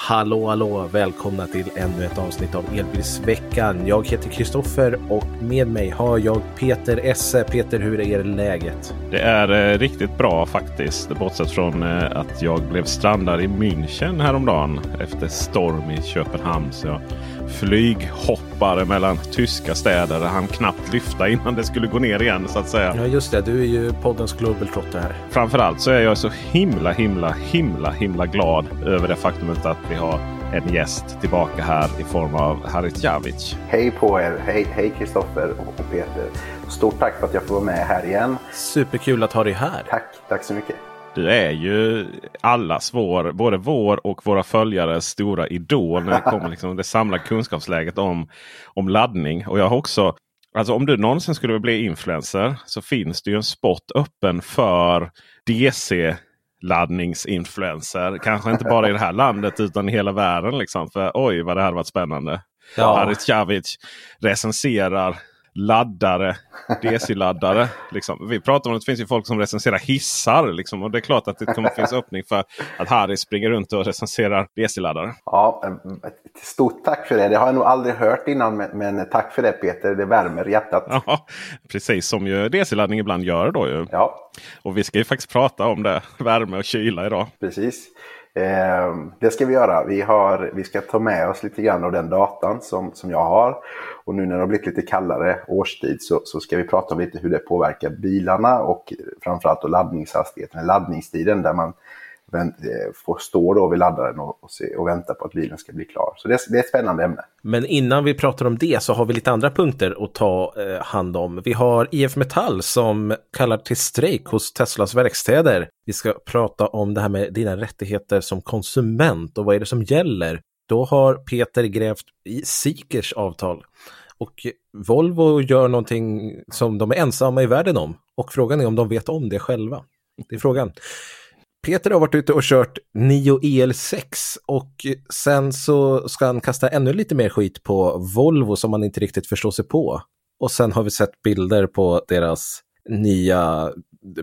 Hallå, hallå! Välkomna till ännu ett avsnitt av Elbilsveckan. Jag heter Kristoffer och med mig har jag Peter Esse. Peter, hur är läget? Det är eh, riktigt bra faktiskt. Bortsett från eh, att jag blev strandad i München häromdagen efter storm i Köpenhamn. Så jag flyghoppare mellan tyska städer. Han knappt lyfta innan det skulle gå ner igen så att säga. Ja just det, du är ju poddens globaltrotter här. Framförallt så är jag så himla himla himla himla glad över det faktumet att vi har en gäst tillbaka här i form av Harit Javic. Hej på er! Hej Kristoffer och Peter! Stort tack för att jag får vara med här igen. Superkul att ha dig här. Tack, tack så mycket. Du är ju allas vår, både vår och våra följares stora idol när det kommer liksom det samlade kunskapsläget om, om laddning. Och jag har också, alltså om du någonsin skulle bli influencer så finns det ju en spot öppen för DC laddningsinfluencer. Kanske inte bara i det här landet utan i hela världen. Liksom. För oj vad det hade varit spännande. Ja. Harit Javic recenserar laddare, DC-laddare. Liksom. Vi pratar om att det finns ju folk som recenserar hissar. Liksom, och det är klart att det kommer finnas öppning för att Harry springer runt och recenserar DC-laddare. Ja, stort tack för det. Det har jag nog aldrig hört innan. Men, tack för det Peter. Det värmer hjärtat. Ja, precis som ju DC-laddning ibland gör då ju. Ja. Och vi ska ju faktiskt prata om det. Värme och kyla idag. Precis. Eh, det ska vi göra. Vi, har, vi ska ta med oss lite grann av den datan som, som jag har. Och nu när det har blivit lite kallare årstid så, så ska vi prata om lite hur det påverkar bilarna och framförallt laddningshastigheten, laddningstiden där man Eh, få får stå då vid laddaren och, och, se, och vänta på att bilen ska bli klar. Så det, det, är ett spännande ämne. Men innan vi pratar om det så har vi lite andra punkter att ta eh, hand om. Vi har IF Metall som kallar till strejk hos Teslas verkstäder. Vi ska prata om det här med dina rättigheter som konsument och vad är det som gäller. Då har Peter grävt i Sikers avtal. Och Volvo gör någonting som de är ensamma i världen om. Och frågan är om de vet om det själva. Det är frågan. Peter har varit ute och kört Nio EL6 och sen så ska han kasta ännu lite mer skit på Volvo som man inte riktigt förstår sig på. Och sen har vi sett bilder på deras nya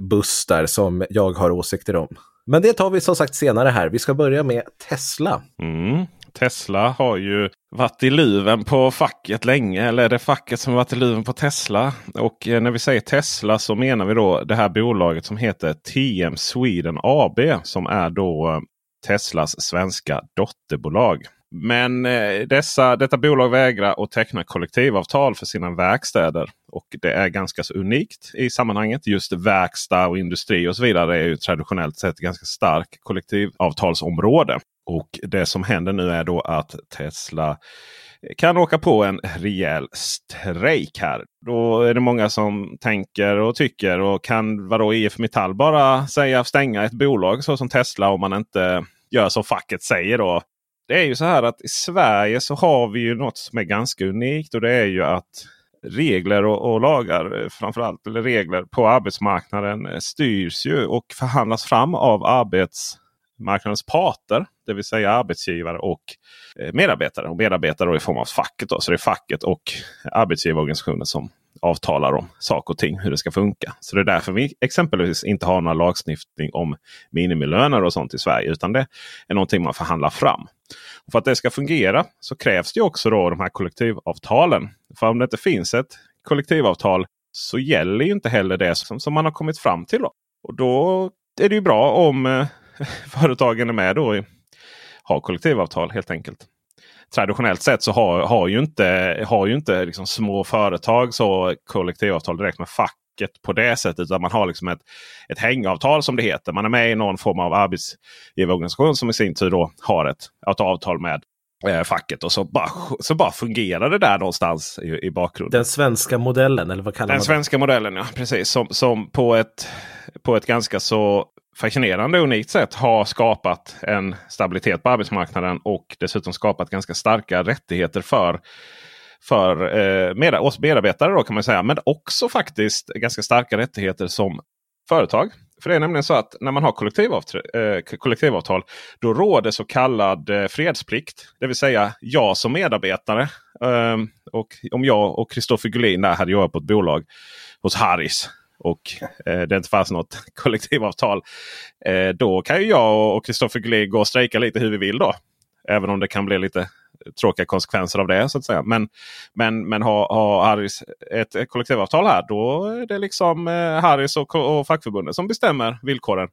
buss där som jag har åsikter om. Men det tar vi som sagt senare här. Vi ska börja med Tesla. Mm. Tesla har ju varit i luven på facket länge. Eller är det facket som varit i luven på Tesla? Och eh, när vi säger Tesla så menar vi då det här bolaget som heter TM Sweden AB. Som är då eh, Teslas svenska dotterbolag. Men eh, dessa, detta bolag vägrar att teckna kollektivavtal för sina verkstäder. Och det är ganska så unikt i sammanhanget. Just verkstad och industri och så vidare är ju traditionellt sett ganska starkt kollektivavtalsområde. Och det som händer nu är då att Tesla kan åka på en rejäl strejk här. Då är det många som tänker och tycker och kan vadå IF Metall bara säga stänga ett bolag så som Tesla om man inte gör som facket säger då. Det är ju så här att i Sverige så har vi ju något som är ganska unikt och det är ju att regler och, och lagar framförallt eller regler på arbetsmarknaden styrs ju och förhandlas fram av arbets marknadens parter. Det vill säga arbetsgivare och eh, medarbetare. Och medarbetare i form av facket. Då. Så det är facket och arbetsgivarorganisationen som avtalar om saker och ting, hur det ska funka. Så det är därför vi exempelvis inte har någon lagstiftning om minimilöner och sånt i Sverige. Utan det är någonting man förhandlar fram. Och för att det ska fungera så krävs det också då de här kollektivavtalen. För om det inte finns ett kollektivavtal så gäller ju inte heller det som, som man har kommit fram till. Då. Och då är det ju bra om eh, företagen är med då i, har kollektivavtal helt enkelt. Traditionellt sett så har, har ju inte, har ju inte liksom små företag så kollektivavtal direkt med facket på det sättet. Utan man har liksom ett, ett hängavtal som det heter. Man är med i någon form av arbetsgivarorganisation som i sin tur då har ett, ett avtal med eh, facket. Och så bara, så bara fungerar det där någonstans i, i bakgrunden. Den svenska modellen eller vad kallar Den man det? svenska modellen ja, precis. Som, som på, ett, på ett ganska så fascinerande och unikt sätt har skapat en stabilitet på arbetsmarknaden och dessutom skapat ganska starka rättigheter för för eh, med, oss medarbetare då kan man säga. Men också faktiskt ganska starka rättigheter som företag. För det är nämligen så att när man har kollektivavtal, eh, kollektivavtal då råder så kallad eh, fredsplikt. Det vill säga jag som medarbetare. Eh, och om jag och Kristoffer Gullin där hade jobbat på ett bolag hos Harris och eh, det inte fanns något kollektivavtal. Eh, då kan ju jag och Kristoffer Gullin gå och strejka lite hur vi vill då. Även om det kan bli lite tråkiga konsekvenser av det. så att säga. Men, men, men har, har Harris ett, kollektivavtal här då är det liksom eh, Harris och, och fackförbundet som bestämmer villkoren.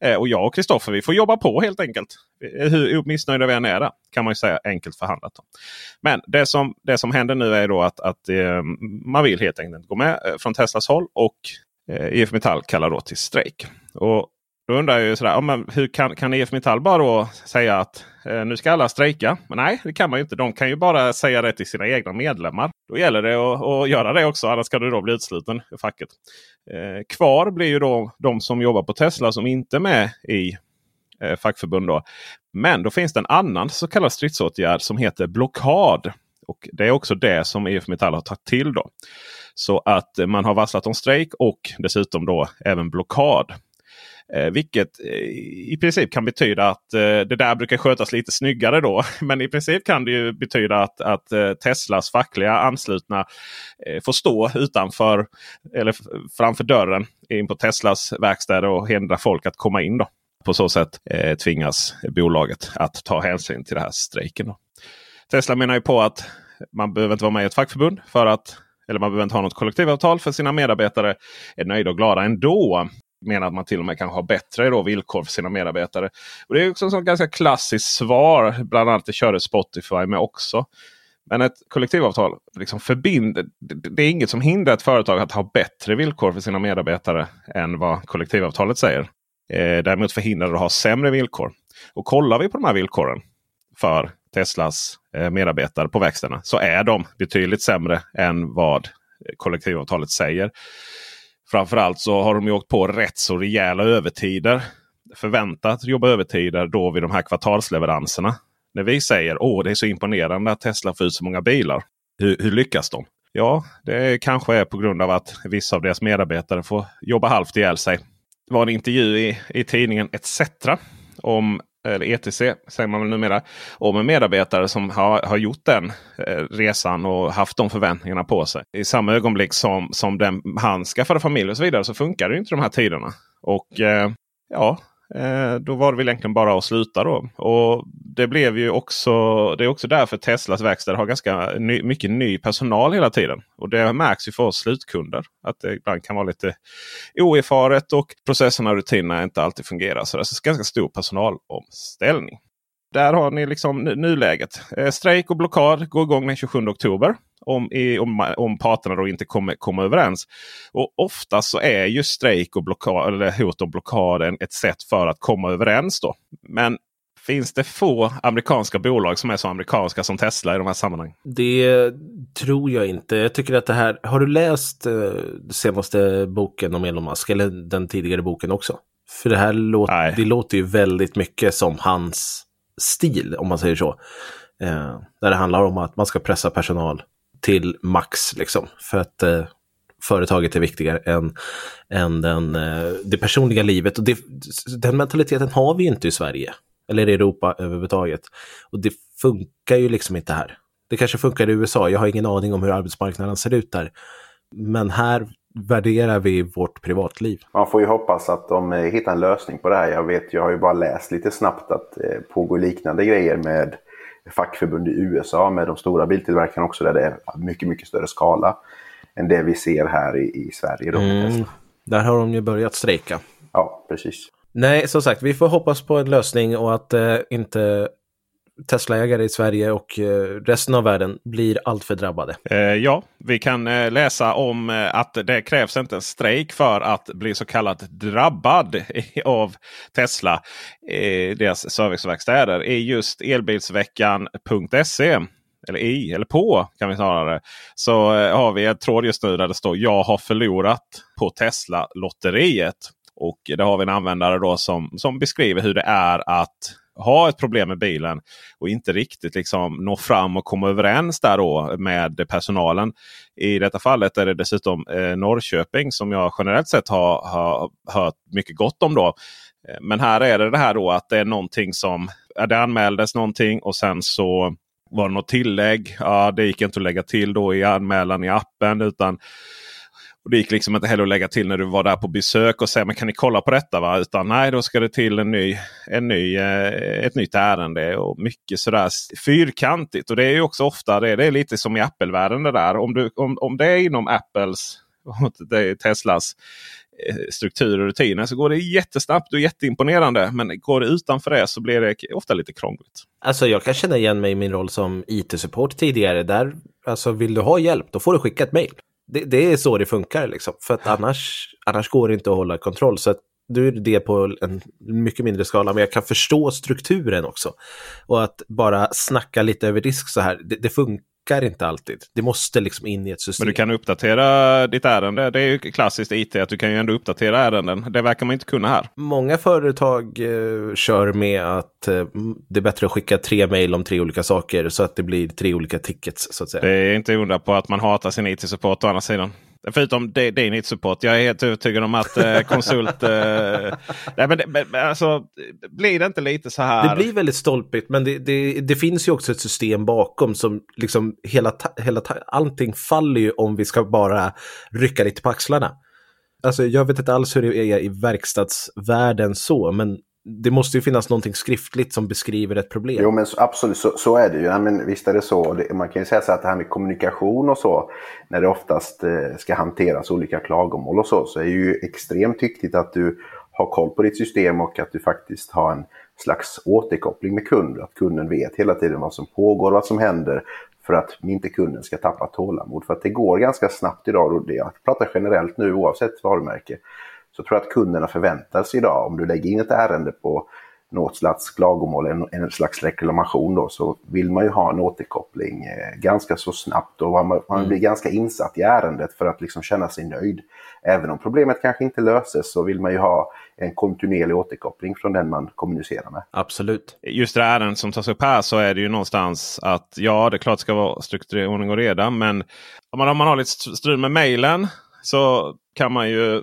Eh, och jag och Kristoffer vi får jobba på helt enkelt. Eh, hur missnöjda vi än är där, kan man ju säga enkelt förhandlat. Då. Men det som, det som händer nu är då att, att eh, man vill helt enkelt gå med eh, från Teslas håll. Och Eh, IF Metall kallar då till strejk. Och då undrar jag ju sådär, ja, men hur kan, kan IF Metall bara då säga att eh, nu ska alla strejka? Men nej, det kan man ju inte. De kan ju bara säga det till sina egna medlemmar. Då gäller det att, att göra det också, annars ska du då bli utsluten ur facket. Eh, kvar blir ju då de som jobbar på Tesla som inte är med i eh, fackförbund. Då. Men då finns det en annan så kallad stridsåtgärd som heter blockad. Och Det är också det som IF Metall har tagit till. då. Så att man har varslat om strejk och dessutom då även blockad. Eh, vilket eh, i princip kan betyda att eh, det där brukar skötas lite snyggare då. Men i princip kan det ju betyda att, att eh, Teslas fackliga anslutna eh, får stå utanför eller framför dörren in på Teslas verkstäder och hindra folk att komma in. då. På så sätt eh, tvingas bolaget att ta hänsyn till den här strejken. Då. Tesla menar ju på att man behöver inte vara med i ett fackförbund för att eller man behöver inte ha något kollektivavtal för sina medarbetare är nöjda och glada ändå menar att man till och med kan ha bättre då, villkor för sina medarbetare. Och Det är också ett ganska klassiskt svar. Bland annat det körde Spotify med också. Men ett kollektivavtal liksom förbinder, det är inget som hindrar ett företag att ha bättre villkor för sina medarbetare än vad kollektivavtalet säger. Eh, däremot förhindrar det att ha sämre villkor. Och kollar vi på de här villkoren för Teslas eh, medarbetare på verkstäderna så är de betydligt sämre än vad kollektivavtalet säger. Framförallt så har de ju åkt på rätt så rejäla övertider. Förväntat jobba övertider då vid de här kvartalsleveranserna. När vi säger åh det är så imponerande att Tesla får ut så många bilar. Hur, hur lyckas de? Ja, det kanske är på grund av att vissa av deras medarbetare får jobba halvt ihjäl sig. Det var en intervju i, i tidningen ETC om eller ETC säger man väl numera, om en medarbetare som har, har gjort den eh, resan och haft de förväntningarna på sig. I samma ögonblick som, som den, han skaffade familj och så vidare så funkar det inte de här tiderna. Och eh, ja, Eh, då var det väl egentligen bara att sluta då. Och det blev ju också. Det är också därför Teslas verkstad har ganska ny, mycket ny personal hela tiden. Och det märks ju för oss slutkunder. Att det ibland kan vara lite oerfaret och processerna och rutinerna inte alltid fungerar. Så det är ganska stor personalomställning. Där har ni liksom nuläget. Eh, strejk och blockad går igång den 27 oktober om, om, om parterna då inte kommer komma överens. Och Ofta så är ju strejk och blockad, eller hot om blockad ett sätt för att komma överens. då. Men finns det få amerikanska bolag som är så amerikanska som Tesla i de här sammanhangen? Det tror jag inte. Jag tycker att det här, har du läst eh, senaste boken om Elon Musk eller den tidigare boken också? För det här låter, det låter ju väldigt mycket som hans stil om man säger så. Eh, där det handlar om att man ska pressa personal till max liksom. För att eh, företaget är viktigare än, än den, eh, det personliga livet. Och det, den mentaliteten har vi inte i Sverige. Eller i Europa överhuvudtaget. Och det funkar ju liksom inte här. Det kanske funkar i USA. Jag har ingen aning om hur arbetsmarknaden ser ut där. Men här värderar vi vårt privatliv. Man får ju hoppas att de eh, hittar en lösning på det här. Jag vet, jag har ju bara läst lite snabbt att det pågår liknande grejer med fackförbund i USA med de stora biltillverkarna också där det är mycket, mycket större skala än det vi ser här i, i Sverige. Då, mm, där har de ju börjat strejka. Ja, precis. Nej, som sagt, vi får hoppas på en lösning och att eh, inte Tesla-ägare i Sverige och eh, resten av världen blir alltför drabbade. Eh, ja, vi kan eh, läsa om eh, att det krävs inte en strejk för att bli så kallat drabbad av Tesla. Eh, deras serviceverkstäder i just elbilsveckan.se eller i, eller på kan vi snarare. Så har vi ett tråd just nu där det står Jag har förlorat på Tesla-lotteriet. Och det har vi en användare då som, som beskriver hur det är att ha ett problem med bilen och inte riktigt liksom nå fram och komma överens där då med personalen. I detta fallet är det dessutom eh, Norrköping som jag generellt sett har, har hört mycket gott om. då. Eh, men här är det det här då att det är någonting som det anmäldes någonting och sen så var det något tillägg. Ja, det gick inte att lägga till då i anmälan i appen. utan och Det gick liksom inte heller att lägga till när du var där på besök och säga men kan ni kolla på detta? Va? Utan nej, då ska det till en ny, en ny, eh, ett nytt ärende. Och mycket sådär fyrkantigt. Och det är ju också ofta det, det är lite som i Apple-världen det där. Om, du, om, om det är inom Apples, och Teslas eh, strukturer och rutiner så går det jättesnabbt och jätteimponerande. Men går det utanför det så blir det ofta lite krångligt. Alltså jag kan känna igen mig i min roll som IT-support tidigare. Där, alltså vill du ha hjälp, då får du skicka ett mejl. Det, det, är så det funkar liksom. För att annars, annars går det inte att hålla kontroll. Så att du är det på en mycket mindre skala, men jag kan förstå strukturen också. Och att bara snacka lite över disk så här, det, det funkar funkar inte alltid. Det måste liksom in i ett system. Men du kan uppdatera ditt ärende. Det är ju klassiskt IT att du kan ju ändå uppdatera ärenden. Det verkar man inte kunna här. Många företag eh, kör med att eh, det är bättre att skicka tre mejl om tre olika saker så att det blir tre olika tickets. Så att säga. Det är inte undra på att man hatar sin IT-support å andra sidan. Förutom din support. Jag är helt övertygad om att eh, konsult... Eh, nej, men, men, alltså, blir det inte lite så här? Det blir väldigt stolpigt men det, det, det finns ju också ett system bakom som liksom hela, hela allting faller ju om vi ska bara rycka lite på axlarna. Alltså jag vet inte alls hur det är i verkstadsvärlden så men det måste ju finnas någonting skriftligt som beskriver ett problem. Jo men absolut så, så är det ju. Ja, men visst är det så. Det, man kan ju säga så att det här med kommunikation och så. När det oftast eh, ska hanteras olika klagomål och så. Så är det ju extremt viktigt att du har koll på ditt system och att du faktiskt har en slags återkoppling med kunden. Att kunden vet hela tiden vad som pågår och vad som händer. För att inte kunden ska tappa tålamod. För att det går ganska snabbt idag. Och det, jag pratar generellt nu oavsett varumärke så tror jag att kunderna förväntar sig idag, om du lägger in ett ärende på något slags klagomål, en, en slags reklamation då, så vill man ju ha en återkoppling eh, ganska så snabbt och man, man mm. blir ganska insatt i ärendet för att liksom känna sig nöjd. Även om problemet kanske inte löses så vill man ju ha en kontinuerlig återkoppling från den man kommunicerar med. Absolut. Just det ärenden som tas upp här så är det ju någonstans att ja, det är klart det ska vara strukturerad ordning och reda. Men om man, om man har lite strul med mejlen så kan man ju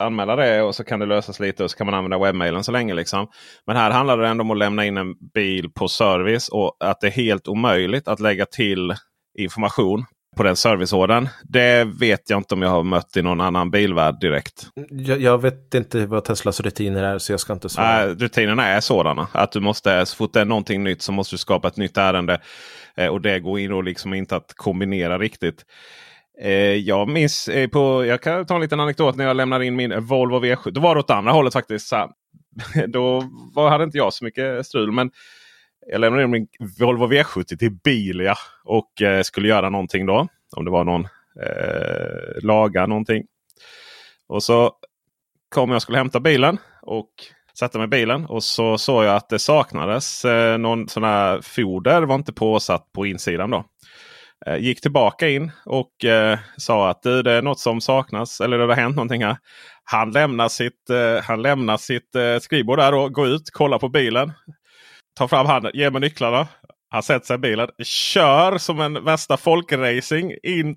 anmäla det och så kan det lösas lite och så kan man använda webbmailen så länge. Liksom. Men här handlar det ändå om att lämna in en bil på service och att det är helt omöjligt att lägga till information på den serviceordern. Det vet jag inte om jag har mött i någon annan bilvärld direkt. Jag, jag vet inte vad Teslas rutiner är så jag ska inte svara. Äh, rutinerna är sådana att du måste, så fort det är någonting nytt så måste du skapa ett nytt ärende. Eh, och det går in och liksom inte att kombinera riktigt. Eh, jag minns eh, på, jag kan ta en liten anekdot när jag lämnade in min Volvo V70. Då var det åt andra hållet faktiskt. Så då var, hade inte jag så mycket strul. Men jag lämnade in min Volvo V70 till Bilia och eh, skulle göra någonting då. Om det var någon eh, laga någonting. Och så kom jag och skulle hämta bilen och satte mig i bilen och så såg jag att det saknades eh, någon sån här foder. var inte påsatt på insidan då. Eh, gick tillbaka in och eh, sa att det är något som saknas. Eller det har hänt någonting här. Han lämnar sitt, eh, han lämnar sitt eh, skrivbord där och går ut, kollar på bilen. Tar fram handen, ger mig nycklarna. Han sätter sig i bilen, kör som en värsta folkracing in,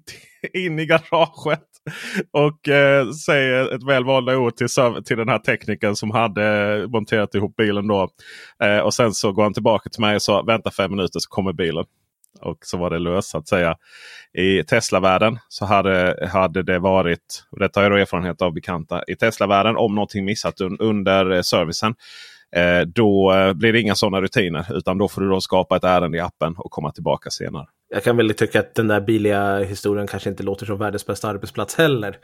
in i garaget. Och eh, säger ett välvalda ord till, till den här teknikern som hade monterat ihop bilen. då. Eh, och sen så går han tillbaka till mig och sa vänta fem minuter så kommer bilen. Och så var det löst så att säga. I Tesla-världen så hade, hade det varit, och detta har jag erfarenhet av bekanta, i Tesla-världen om någonting missat un, under servicen. Eh, då eh, blir det inga sådana rutiner utan då får du då skapa ett ärende i appen och komma tillbaka senare. Jag kan väl tycka att den där biliga historien kanske inte låter som världens bästa arbetsplats heller.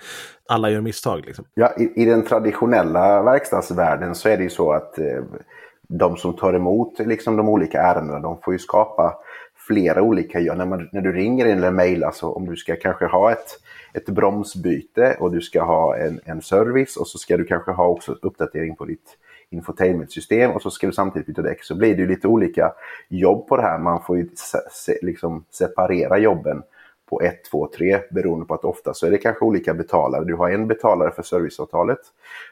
Alla gör misstag. Liksom. Ja, i, i den traditionella verkstadsvärlden så är det ju så att eh, de som tar emot liksom, de olika ärendena de får ju skapa flera olika, gör. när, man, när du ringer eller mejlar så om du ska kanske ha ett, ett bromsbyte och du ska ha en, en service och så ska du kanske ha också uppdatering på ditt infotainmentsystem och så ska du samtidigt byta däck så blir det ju lite olika jobb på det här. Man får ju se, liksom separera jobben på 1, 2, 3 beroende på att ofta så är det kanske olika betalare. Du har en betalare för serviceavtalet.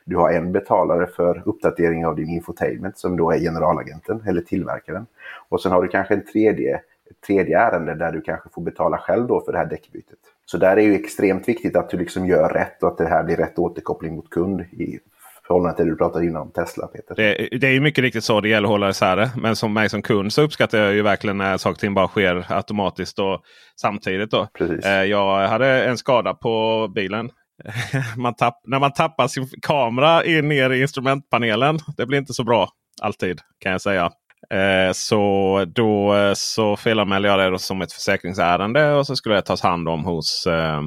Du har en betalare för uppdatering av din infotainment som då är generalagenten eller tillverkaren. Och sen har du kanske en tredje, tredje ärende där du kanske får betala själv då för det här däckbytet. Så där är det ju extremt viktigt att du liksom gör rätt och att det här blir rätt återkoppling mot kund i förhållande till det du pratade innan om Tesla Peter. Det, det är ju mycket riktigt så det gäller att hålla isär det. Men som mig som kund så uppskattar jag ju verkligen när saker och ting bara sker automatiskt och samtidigt. Då. Precis. Eh, jag hade en skada på bilen. man tapp, när man tappar sin kamera in ner i instrumentpanelen. Det blir inte så bra alltid kan jag säga. Eh, så då eh, så felanmälde jag det som ett försäkringsärende och så skulle det tas hand om hos, eh,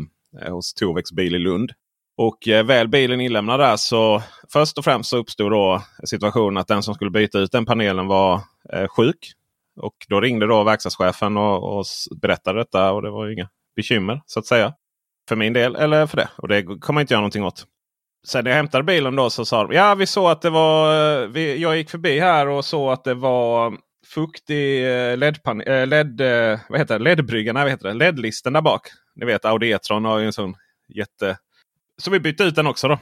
hos Tovex bil i Lund. Och eh, väl bilen inlämnad där så först och främst så uppstod då situationen att den som skulle byta ut den panelen var eh, sjuk. Och då ringde då verkstadschefen och, och berättade detta och det var inga bekymmer så att säga. För min del eller för det. Och det kommer inte göra någonting åt. Sen när jag hämtade bilen då så sa de ja vi såg att det var. Eh, vi, jag gick förbi här och såg att det var fuktig eh, eh, LED, LED, vad heter det? LED-bryggan, vad heter det? LED-listen där bak. Ni vet Audi E-tron har ju en sån jätte så vi bytte ut den också. då.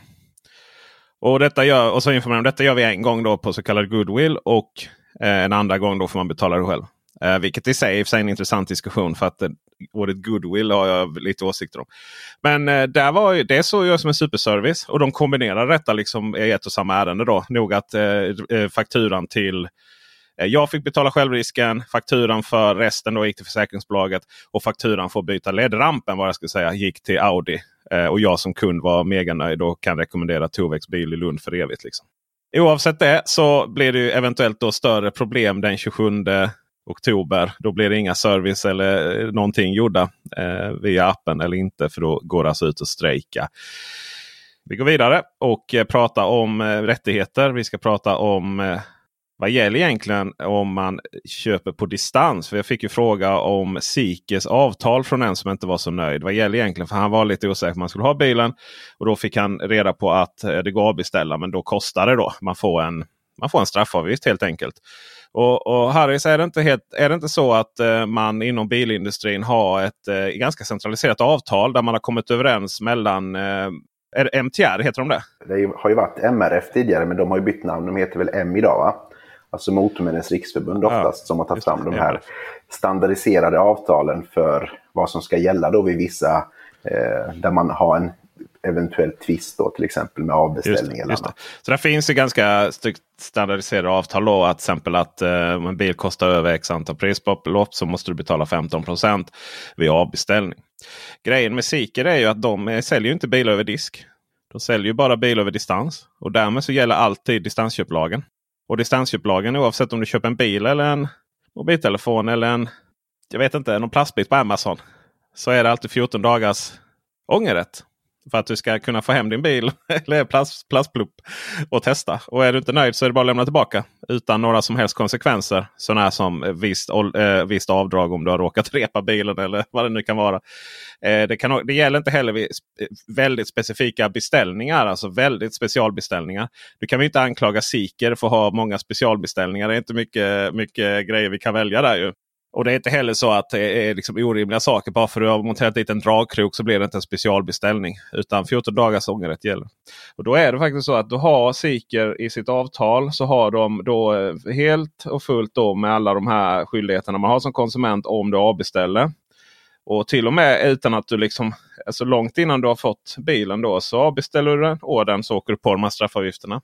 Och, detta gör, och så informerar de detta gör vi en gång då på så kallad goodwill. Och eh, en andra gång då får man betala det själv. Eh, vilket i sig är en intressant diskussion. För att eh, ordet goodwill har jag lite åsikter om. Men eh, där var ju, det såg jag som en superservice. Och de kombinerar detta liksom i ett och samma ärende. Då. Nog att eh, eh fakturan till Eh, jag fick betala självrisken. Fakturan för resten då gick till försäkringsbolaget. Och fakturan för att byta ledrampen vad jag skulle säga, gick till Audi. Eh, och jag som kund var mega nöjd och kan rekommendera Tovex bil i Lund för evigt. Liksom. Oavsett det så blir det eventuellt då större problem den 27 oktober. Då blir det inga service eller eh, någonting gjorda eh, via appen eller inte. För då går det alltså ut och strejka. Vi går vidare och eh, pratar om eh, rättigheter. Vi ska prata om eh, vad gäller egentligen om man köper på distans? För Jag fick ju fråga om Sikes avtal från en som inte var så nöjd. Vad gäller egentligen? För han var lite osäker om man skulle ha bilen. Och då fick han reda på att eh, det går att beställa men då kostar det då. Man får en, man får en straffavgift helt enkelt. Och, och Harris, är det inte, helt, är det inte så att eh, man inom bilindustrin har ett eh, ganska centraliserat avtal där man har kommit överens mellan eh, MTR, heter de det? Det har ju varit MRF tidigare men de har ju bytt namn. De heter väl M idag va? alltså Motormännens riksförbund oftast, ja, som har tagit fram de här standardiserade avtalen för vad som ska gälla då vid vissa, eh, där man har en eventuell tvist då till exempel med avbeställning. Just just det. Så det finns ju ganska standardiserade avtal då att till exempel att eh, om en bil kostar över x antal prisbelopp så måste du betala 15% vid avbeställning. Grejen med Seeker är ju att de säljer inte bilar över disk. De säljer ju bara bilar över distans. Och därmed så gäller alltid distansköplagen. Och distansköplagen oavsett om du köper en bil eller en mobiltelefon eller en jag vet inte, någon plastbit på Amazon. Så är det alltid 14 dagars ångerrätt. För att du ska kunna få hem din bil eller plast, plastplupp och testa. Och är du inte nöjd så är det bara att lämna tillbaka. Utan några som helst konsekvenser. Sådana som eh, visst, eh, visst avdrag om du har råkat repa bilen eller vad det nu kan vara. Eh, det, kan, det gäller inte heller vid väldigt specifika beställningar. Alltså väldigt specialbeställningar. Du kan vi inte anklaga Siker för att ha många specialbeställningar. Det är inte mycket, mycket grejer vi kan välja där ju. Och det är inte heller så att det är liksom orimliga saker. Bara för att du har monterat dit en dragkrok så blir det inte en specialbeställning. Utan 14 dagars ångerrätt gäller. Och då är det faktiskt så att du har Siker i sitt avtal så har de då eh, helt och fullt då med alla de här skyldigheterna man har som konsument om du avbeställer. Och till och med utan att du liksom, alltså långt innan du har fått bilen då så avbeställer du den ordern så åker du på de här straffavgifterna.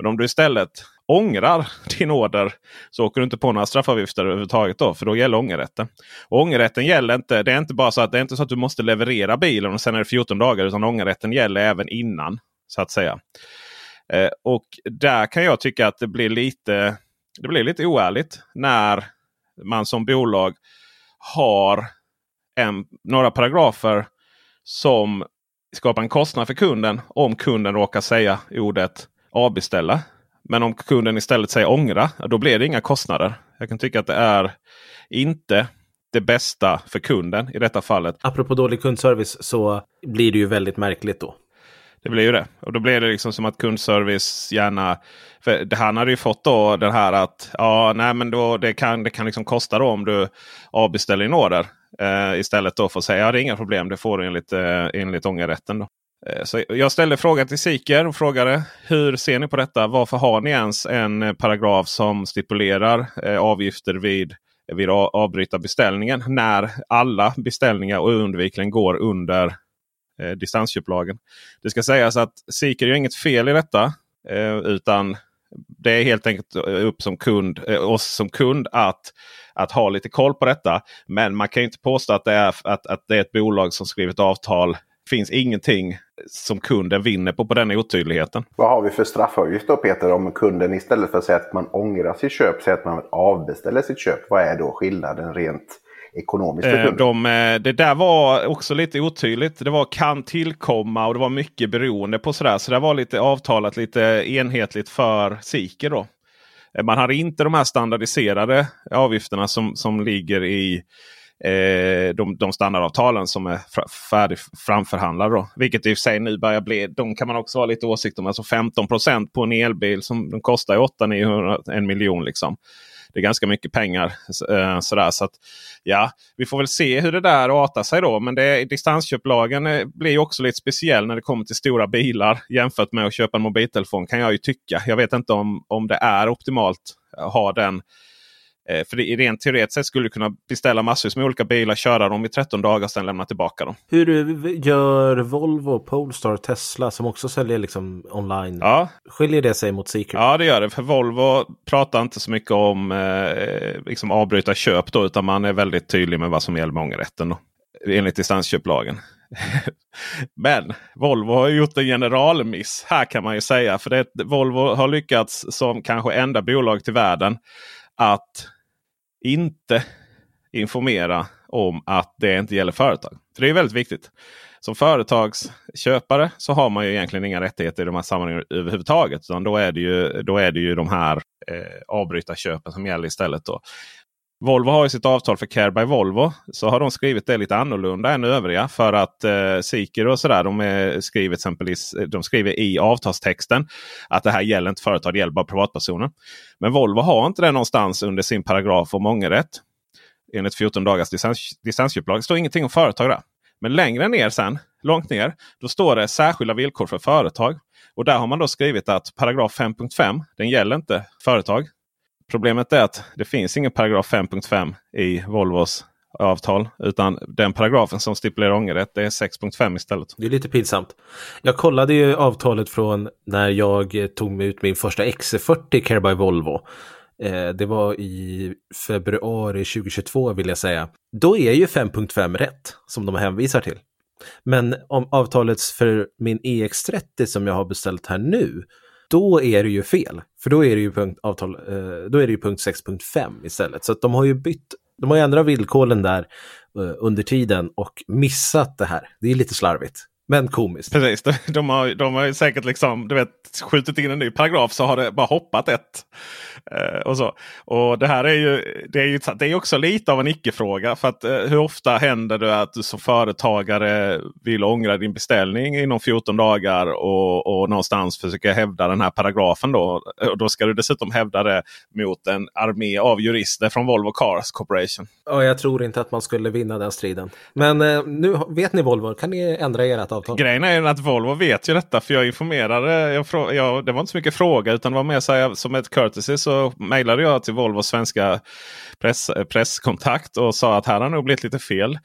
Men om du istället ångrar din order så åker du inte på några straffavgifter överhuvudtaget. Då, för då gäller ångerrätten. Och ångerrätten gäller inte. Det är inte bara så att det är inte så att du måste leverera bilen och sen är det 14 dagar. Utan ångerrätten gäller även innan. Så att säga. Eh, och där kan jag tycka att det blir lite, det blir lite oärligt när man som bolag har en, några paragrafer som skapar en kostnad för kunden om kunden råkar säga ordet avbeställa. Men om kunden istället säger ångra, då blir det inga kostnader. Jag kan tycka att det är inte det bästa för kunden i detta fallet. Apropå dålig kundservice så blir det ju väldigt märkligt då. Det blir ju det. Och då blir det liksom som att kundservice gärna... För det hade ju fått då den här att ja, nej, men då, det kan, det kan liksom kosta då om du avbeställer din order. Eh, istället då för att säga ja, det är inga problem. Det får du enligt, eh, enligt ångerrätten. Då. Eh, så jag ställde frågan till Siker och frågade hur ser ni på detta? Varför har ni ens en eh, paragraf som stipulerar eh, avgifter vid vid avbryta beställningen när alla beställningar och undvikligen går under eh, distansköplagen. Det ska sägas att Siker gör inget fel i detta. Eh, utan det är helt enkelt upp som kund, oss som kund att, att ha lite koll på detta. Men man kan inte påstå att det är, att, att det är ett bolag som skrivit avtal. Finns ingenting som kunden vinner på på den otydligheten. Vad har vi för straffavgift då Peter om kunden istället för att säga att man ångrar sitt köp säger att man avbeställer sitt köp? Vad är då skillnaden rent ekonomiskt för eh, de, eh, Det där var också lite otydligt. Det var kan tillkomma och det var mycket beroende på sådär. Så det var lite avtalat lite enhetligt för Siker då. Eh, man hade inte de här standardiserade avgifterna som, som ligger i eh, de, de standardavtalen som är färdig framförhandlade. Då. Vilket i och för sig nu börjar bli. De kan man också ha lite åsikt om. Alltså 15% på en elbil som de kostar 8 900 en miljon. Liksom det är ganska mycket pengar. Eh, sådär, så att, ja, Vi får väl se hur det där artar sig då. Men det, distansköplagen eh, blir också lite speciell när det kommer till stora bilar jämfört med att köpa en mobiltelefon kan jag ju tycka. Jag vet inte om, om det är optimalt att ha den för det, rent teoretiskt sett skulle du kunna beställa massvis med olika bilar, köra dem i 13 dagar och sen lämna tillbaka dem. Hur gör Volvo, Polestar, Tesla som också säljer liksom online? Ja. Skiljer det sig mot Seeker? Ja det gör det. För Volvo pratar inte så mycket om eh, liksom avbryta köp då, utan man är väldigt tydlig med vad som gäller med ångerrätten. Då, enligt distansköplagen. Men Volvo har gjort en generalmiss här kan man ju säga. För det, Volvo har lyckats som kanske enda bolag till världen att inte informera om att det inte gäller företag. För Det är väldigt viktigt. Som företagsköpare så har man ju egentligen inga rättigheter i de här sammanhangen överhuvudtaget. Utan då, är det ju, då är det ju de här eh, avbrytarköpen som gäller istället. Då. Volvo har ju sitt avtal för Care by Volvo. Så har de skrivit det lite annorlunda än övriga. För att eh, Siker och sådär de, är exempelvis, de skriver i avtalstexten att det här gäller inte företag, det gäller bara privatpersoner. Men Volvo har inte det någonstans under sin paragraf om ångerrätt. Enligt 14 dagars distans, distansköplag. Det står ingenting om företag där. Men längre ner sen, långt ner, då står det särskilda villkor för företag. Och där har man då skrivit att paragraf 5.5 den gäller inte företag. Problemet är att det finns ingen paragraf 5.5 i Volvos avtal. Utan den paragrafen som stipulerar ångerrätt det är 6.5 istället. Det är lite pinsamt. Jag kollade ju avtalet från när jag tog mig ut min första XC40 Care by Volvo. Eh, det var i februari 2022 vill jag säga. Då är ju 5.5 rätt som de hänvisar till. Men om avtalet för min EX30 som jag har beställt här nu då är det ju fel. För då är det ju punkt, avtal, eh, då är det ju punkt 6.5 istället. Så att de har ju bytt, de har ju ändrat villkoren där eh, under tiden och missat det här. Det är lite slarvigt. Men komiskt. Precis, de, de, har, de har säkert liksom, du vet, skjutit in en ny paragraf så har det bara hoppat ett. Eh, och så. Och det här är ju, det är ju det är också lite av en icke-fråga. För att eh, hur ofta händer det att du som företagare vill ångra din beställning inom 14 dagar och, och någonstans försöka hävda den här paragrafen. Då. Och då ska du dessutom hävda det mot en armé av jurister från Volvo Cars Corporation. Ja, jag tror inte att man skulle vinna den striden. Men eh, nu vet ni Volvo, kan ni ändra ert avtal? Grejen är att Volvo vet ju detta för jag informerade. Jag, jag, det var inte så mycket fråga utan det var mer så här, som ett courtesy så mejlade jag till Volvos svenska press, eh, presskontakt och sa att här har nog blivit lite fel.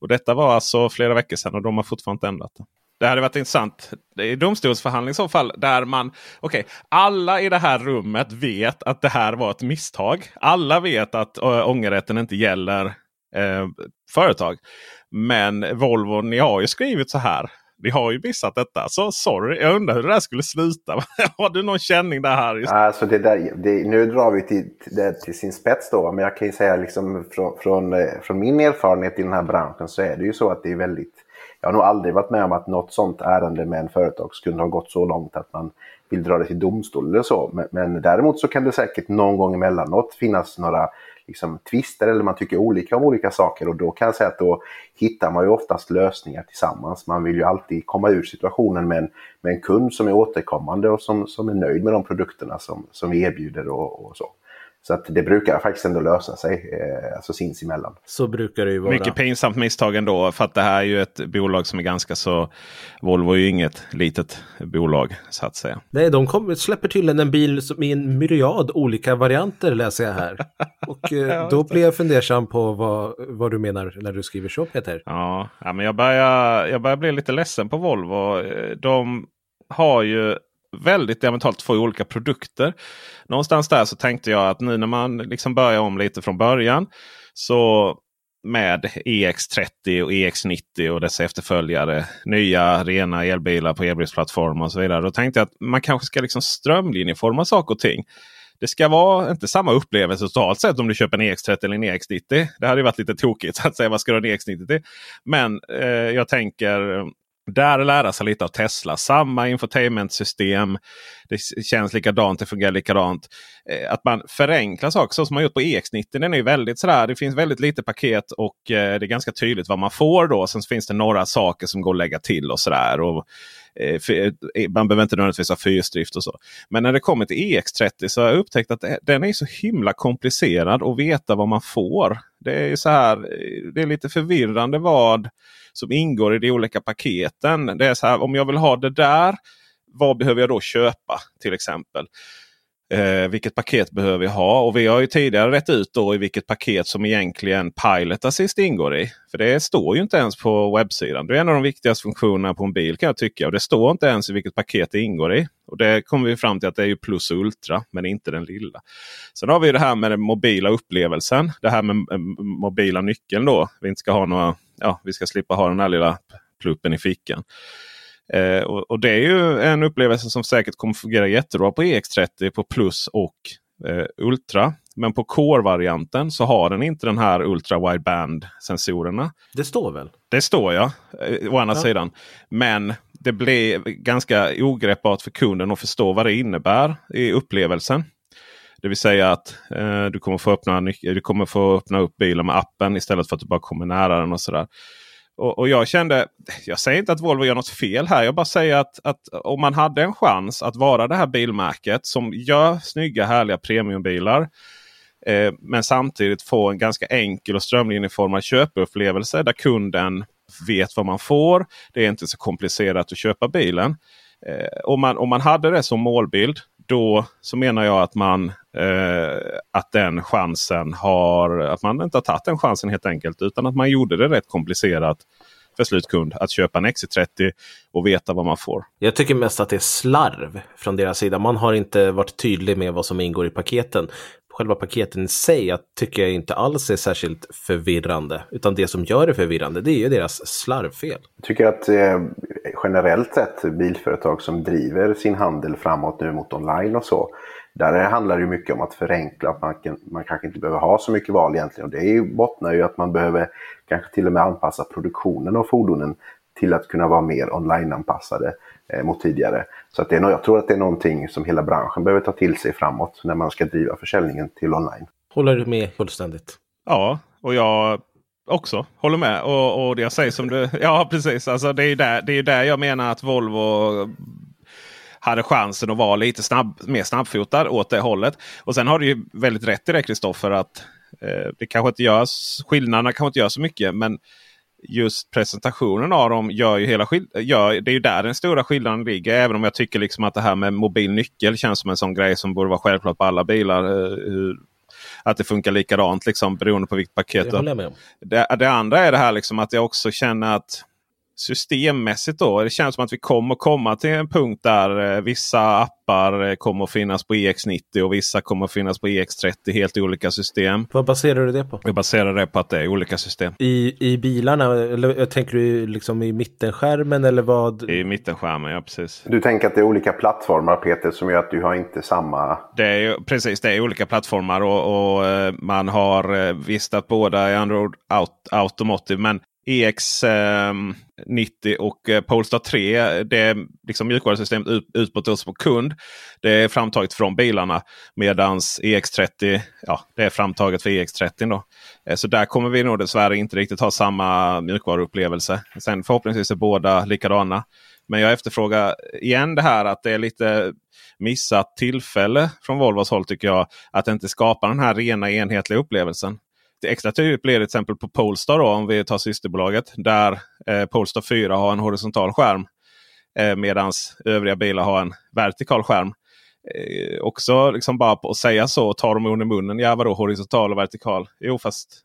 Och Detta var alltså flera veckor sedan och de har fortfarande inte ändrat det. Det hade varit intressant i domstolsförhandling i så fall. Där man, okej, okay, alla i det här rummet vet att det här var ett misstag. Alla vet att äh, ångerrätten inte gäller eh, företag. Men Volvo, ni har ju skrivit så här. Vi har ju missat detta. Så sorry, jag undrar hur det där skulle sluta. har du någon känning där Harry? Alltså det där, det, nu drar vi till, det till sin spets då. Men jag kan ju säga liksom från, från, eh, från min erfarenhet i den här branschen så är det ju så att det är väldigt jag har nog aldrig varit med om att något sånt ärende med en företagskund har gått så långt att man vill dra det till domstol eller så. Men, men däremot så kan det säkert någon gång emellanåt finnas några liksom, tvister eller man tycker olika om olika saker och då kan jag säga att då hittar man ju oftast lösningar tillsammans. Man vill ju alltid komma ur situationen med en, med en kund som är återkommande och som, som är nöjd med de produkterna som, som vi erbjuder och, och så. Så att det brukar faktiskt ändå lösa sig, eh, alltså sinsemellan. Så brukar det ju vara. Mycket pinsamt misstag ändå. För att det här är ju ett bolag som är ganska så... Volvo är ju inget litet bolag så att säga. Nej, de kommer, släpper tydligen en bil som i en myriad olika varianter läser jag här. Och eh, då blir jag fundersam på vad, vad du menar när du skriver så Peter. Ja, ja men jag börjar, jag börjar bli lite ledsen på Volvo. De har ju väldigt diametralt två olika produkter. Någonstans där så tänkte jag att nu när man liksom börjar om lite från början. Så med EX30 och EX90 och dess efterföljare. Nya rena elbilar på elbilsplattformar och så vidare. Då tänkte jag att man kanske ska liksom strömlinjeforma saker och ting. Det ska vara inte samma upplevelse totalt sett om du köper en EX30 eller en EX90. Det hade varit lite tokigt att säga. Vad ska du ha en EX90 till? Men eh, jag tänker där lära sig lite av Tesla. Samma infotainmentsystem. Det känns likadant, det fungerar likadant. Eh, att man förenklar saker så som man gjort på EX90. Den är väldigt sådär, det finns väldigt lite paket och eh, det är ganska tydligt vad man får då. Sen finns det några saker som går att lägga till och sådär. Och, eh, man behöver inte nödvändigtvis ha fyrstrift och så. Men när det kommer till EX30 så har jag upptäckt att den är så himla komplicerad att veta vad man får. Det är så här, det är lite förvirrande vad som ingår i de olika paketen. Det är så här, om jag vill ha det där, vad behöver jag då köpa till exempel? Eh, vilket paket behöver jag ha? Och vi har ju tidigare rätt ut då i vilket paket som egentligen Pilot Assist ingår i. För det står ju inte ens på webbsidan. Det är en av de viktigaste funktionerna på en bil kan jag tycka. Och det står inte ens i vilket paket det ingår i. Och det kommer vi fram till att det är ju Plus och Ultra, men inte den lilla. Sen har vi det här med den mobila upplevelsen. Det här med eh, mobila nyckeln då. Vi inte ska ha några, ja, vi ska slippa ha den här lilla pluppen i fickan. Eh, och, och, det är ju en upplevelse som säkert kommer fungera jättebra på EX30 på Plus och eh, Ultra. Men på Core-varianten så har den inte den här Ultra Wideband sensorerna. Det står väl? Det står ja, eh, å andra ja. sidan. Men det blir ganska ogreppbart för kunden att förstå vad det innebär i upplevelsen. Det vill säga att eh, du, kommer få öppna, du kommer få öppna upp bilen med appen istället för att du bara kommer nära den. och sådär. Och, och, jag kände, jag säger inte att Volvo gör något fel här. Jag bara säger att, att om man hade en chans att vara det här bilmärket som gör snygga härliga premiumbilar. Eh, men samtidigt få en ganska enkel och strömlinjeformad köpupplevelse där kunden vet vad man får. Det är inte så komplicerat att köpa bilen. Eh, om, man, om man hade det som målbild då så menar jag att man eh, att den chansen har att man inte har tagit den chansen helt enkelt. Utan att man gjorde det rätt komplicerat för slutkund att köpa en XC30 och veta vad man får. Jag tycker mest att det är slarv från deras sida. Man har inte varit tydlig med vad som ingår i paketen själva paketen i sig tycker jag inte alls är särskilt förvirrande. Utan det som gör det förvirrande det är ju deras slarvfel. Jag tycker att eh, generellt sett bilföretag som driver sin handel framåt nu mot online och så. Där handlar det mycket om att förenkla, att man, man kanske inte behöver ha så mycket val egentligen. Och det är ju, bottnar ju att man behöver kanske till och med anpassa produktionen av fordonen till att kunna vara mer online-anpassade mot tidigare. Så att det är, jag tror att det är någonting som hela branschen behöver ta till sig framåt när man ska driva försäljningen till online. Håller du med fullständigt? Ja, och jag också håller med. Och, och jag säger som du, ja precis, alltså det är ju där, det är där jag menar att Volvo hade chansen att vara lite snabb, mer snabbfotad åt det hållet. Och sen har du ju väldigt rätt i det Kristoffer att eh, det kanske inte görs, skillnaderna kanske inte gör så mycket. Men just presentationen av dem gör ju hela gör, Det är ju där den stora skillnaden ligger. Även om jag tycker liksom att det här med mobil nyckel känns som en sån grej som borde vara självklart på alla bilar. Eh, att det funkar likadant liksom, beroende på vilket paket. Det, det, det, andra är det här liksom att jag också känner att systemmässigt då. Det känns som att vi kommer komma till en punkt där eh, vissa appar eh, kommer att finnas på EX90 och vissa kommer att finnas på EX30. Helt olika system. Vad baserar du det på? Jag baserar det på att det är olika system. I, i bilarna, eller tänker du liksom i mittenskärmen eller vad? I mittenskärmen, ja precis. Du tänker att det är olika plattformar Peter som gör att du har inte samma... Det är ju, precis, det är olika plattformar och, och eh, man har visst att båda är Android Automotive. Men EX90 ehm, och eh, Polestar 3. Det är liksom mjukvarusystemet ut, utåt oss på kund. Det är framtaget från bilarna. Medans EX30 ja, det är framtaget för EX30. Då. Eh, så där kommer vi nog dessvärre inte riktigt ha samma mjukvaruupplevelse. Sen förhoppningsvis är båda likadana. Men jag efterfrågar igen det här att det är lite missat tillfälle från Volvos håll tycker jag. Att inte skapa den här rena enhetliga upplevelsen extra tydligt blir det till exempel på Polestar då, om vi tar systerbolaget. Där eh, Polestar 4 har en horisontal skärm. Eh, Medan övriga bilar har en vertikal skärm. Eh, också liksom bara på att säga så Tar ta dem under munnen. Ja vadå horisontal och vertikal? Jo fast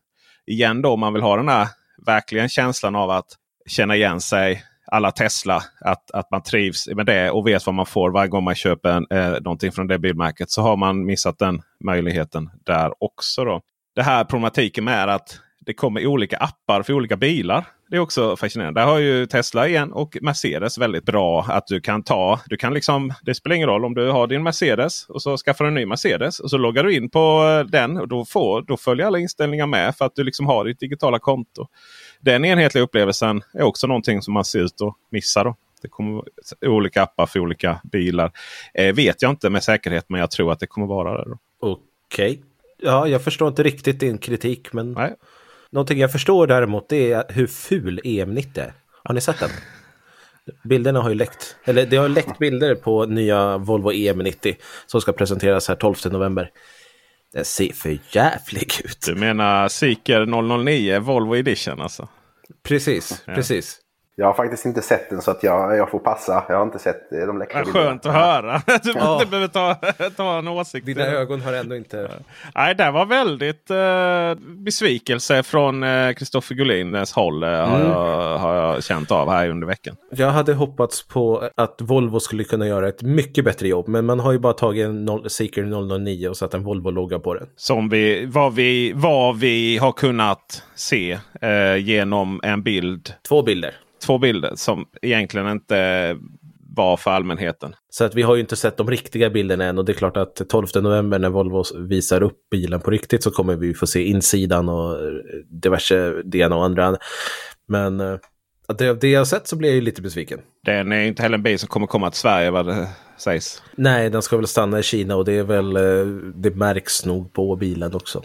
igen då om man vill ha den här verkligen känslan av att känna igen sig alla Tesla. Att, att man trivs med det och vet vad man får varje gång man köper en, eh, någonting från det bilmärket. Så har man missat den möjligheten där också. då det här problematiken med att det kommer olika appar för olika bilar. Det är också fascinerande. Där har ju Tesla igen och Mercedes väldigt bra att du kan ta. Du kan liksom, det spelar ingen roll om du har din Mercedes och så skaffar du en ny Mercedes. Och så loggar du in på eh, den och då, får, då följer alla inställningar med för att du liksom har ditt digitala konto. Den enhetliga upplevelsen är också någonting som man ser ut att missa. Då. Det kommer olika appar för olika bilar. Eh, vet jag inte med säkerhet men jag tror att det kommer vara det. Okej. Okay. Ja, jag förstår inte riktigt din kritik, men Nej. någonting jag förstår däremot det är hur ful EM90 är. Har ni sett den? Bilderna har ju läckt. Eller det har läckt bilder på nya Volvo EM90 som ska presenteras här 12 november. Den ser för jävlig ut. Du menar Seeker 009 Volvo Edition alltså? Precis, ja. precis. Jag har faktiskt inte sett den så att jag, jag får passa. Jag har inte sett eh, de läckra bilderna. Skönt att höra. Du ja. behöver ta, ta en åsikt. Dina ögon har ändå inte... Nej, det var väldigt eh, besvikelse från Kristoffer eh, Gullins håll. Eh, mm. har, jag, har jag känt av här under veckan. Jag hade hoppats på att Volvo skulle kunna göra ett mycket bättre jobb. Men man har ju bara tagit en Seeker 009 och satt en Volvo-logga på den. Som vi, vad, vi, vad vi har kunnat se eh, genom en bild. Två bilder två bilder som egentligen inte var för allmänheten. Så att vi har ju inte sett de riktiga bilderna än och det är klart att 12 november när Volvo visar upp bilen på riktigt så kommer vi få se insidan och diverse det ena och andra. Men eh, det, det jag har sett så blir jag ju lite besviken. Den är inte heller en bil som kommer komma till Sverige vad det sägs. Nej, den ska väl stanna i Kina och det är väl, eh, det märks nog på bilen också.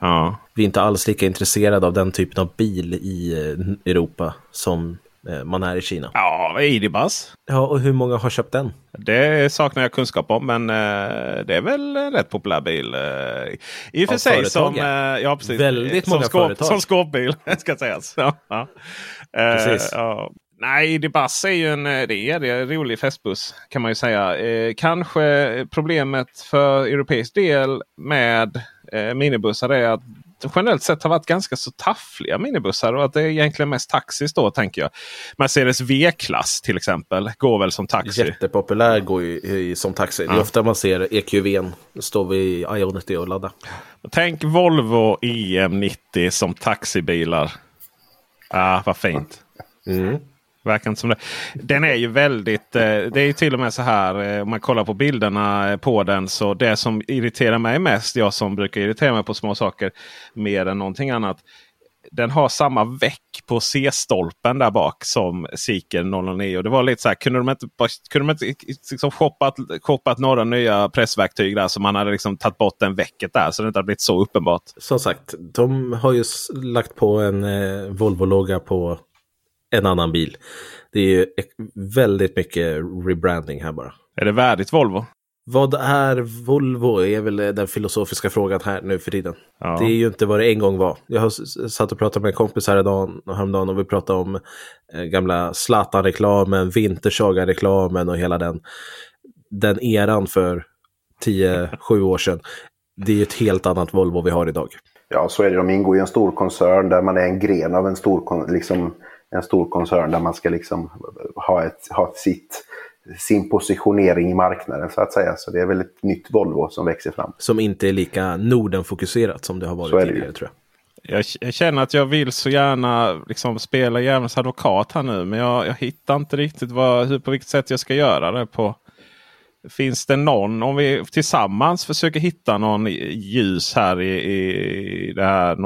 Ja. Vi är inte alls lika intresserade av den typen av bil i eh, Europa som eh, man är i Kina. Ja, Idibus. Ja, och hur många har köpt den? Det saknar jag kunskap om, men uh, det är väl en rätt populär bil. I och för sig som, ja, precis, Väldigt många skåp, företag. Som skåpbil, ska sägas. Ja, ja. Precis. Ja. Nej, Idibus är ju en, det är, det är en rolig festbuss kan man ju säga. kanske problemet för europeisk del med minibussar är att generellt sett har varit ganska så taffliga minibussar. Och att det är egentligen mest taxis då tänker jag. Mercedes V-klass till exempel går väl som taxi. Jättepopulär går ju i, som taxi. Ja. Det är ofta man ser EQVn stå vid Ionity och ladda. Tänk Volvo EM90 som taxibilar. Ah, vad fint. Mm. Verkar inte som det. Den är ju väldigt, eh, det är ju till och med så här eh, om man kollar på bilderna eh, på den. Så det som irriterar mig mest, jag som brukar irritera mig på små saker mer än någonting annat. Den har samma väck på C-stolpen där bak som Seeker 009. Det var lite så här, kunde de inte, kunde de inte liksom shoppat, shoppat några nya pressverktyg där så man hade liksom tagit bort den väcket där så det inte hade blivit så uppenbart. Som sagt, de har ju lagt på en eh, Volvo-logga på en annan bil. Det är ju väldigt mycket rebranding här bara. Är det värdigt Volvo? Vad är Volvo är väl den filosofiska frågan här nu för tiden. Ja. Det är ju inte vad det en gång var. Jag har satt och pratat med en kompis här idag, häromdagen och vi pratade om eh, gamla Zlatan-reklamen, Vintersaga-reklamen och hela den, den eran för 10-7 år sedan. Det är ju ett helt annat Volvo vi har idag. Ja, så är det. De ingår i en stor koncern där man är en gren av en stor liksom, en stor koncern där man ska liksom ha, ett, ha sitt, sin positionering i marknaden så att säga. Så det är väl ett nytt Volvo som växer fram. Som inte är lika Norden-fokuserat som det har varit tidigare tror jag. Jag, jag, känner att jag vill så gärna liksom spela djävulens advokat här nu. Men jag, jag hittar inte riktigt vad, hur, på vilket sätt jag ska göra det på. Finns det någon, om vi tillsammans försöker hitta någon ljus här i, i det här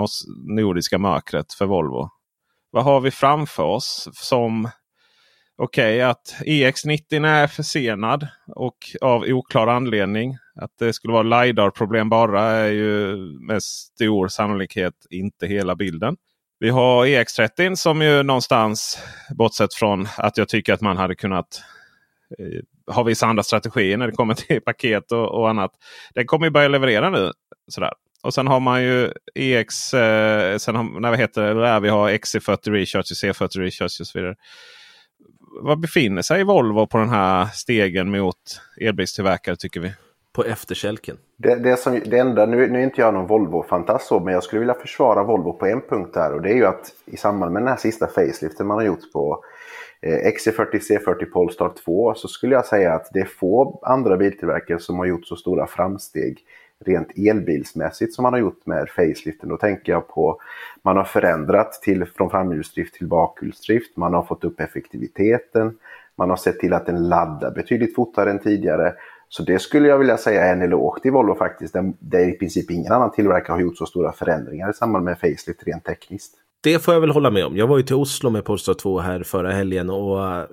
nordiska mörkret för Volvo. Vad har vi framför oss som Okej, okay, att EX90 är försenad och av oklar anledning. Att det skulle vara LiDAR-problem bara är ju med stor sannolikhet inte hela bilden. Vi har EX30 som ju någonstans, bortsett från att jag tycker att man hade kunnat eh, ha vissa andra strategier när det kommer till paket och, och annat. Den kommer ju börja leverera nu. Sådär. Och sen har man ju EX, eh, sen har, när vi heter det, vi har XC40 Recharge, C40 Recharge och så vidare var befinner sig Volvo på den här stegen mot elbilstillverkare tycker vi? På efterkälken. Det, det, som, det enda, nu, nu är inte jag någon Volvo-fantast men jag skulle vilja försvara Volvo på en punkt där. Och det är ju att i samband med den här sista faceliften man har gjort på eh, XC40 C40 Polestar 2 så skulle jag säga att det är få andra biltillverkare som har gjort så stora framsteg rent elbilsmässigt som man har gjort med faceliften. Då tänker jag på man har förändrat till, från framhjulsdrift till bakhjulsdrift. Man har fått upp effektiviteten. Man har sett till att den laddar betydligt fortare än tidigare. Så det skulle jag vilja säga är en eloge till Volvo faktiskt. Där i princip ingen annan tillverkare har gjort så stora förändringar i samband med facelift rent tekniskt. Det får jag väl hålla med om. Jag var ju till Oslo med Polestar 2 här förra helgen och eh,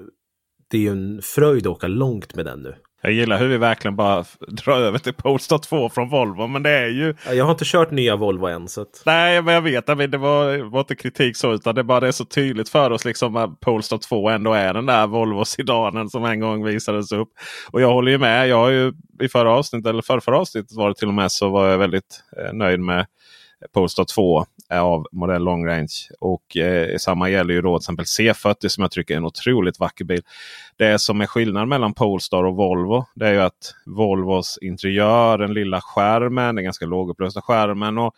det är ju en fröjd att åka långt med den nu. Jag gillar hur vi verkligen bara drar över till Polestar 2 från Volvo. Men det är ju... Jag har inte kört nya Volvo än. Så att... Nej, men jag vet. Det var, var inte kritik så. Utan det bara det är så tydligt för oss liksom att Polestar 2 ändå är den där Volvo sedanen som en gång visades upp. Och jag håller ju med. Jag har ju i förra avsnittet, eller förra, förra avsnittet var det till och med, så var jag väldigt eh, nöjd med Polestar 2 av modell long range. Och eh, samma gäller ju då till exempel C40 som jag tycker är en otroligt vacker bil. Det som är skillnaden mellan Polestar och Volvo det är ju att Volvos interiör, den lilla skärmen, den ganska lågupplösta skärmen. och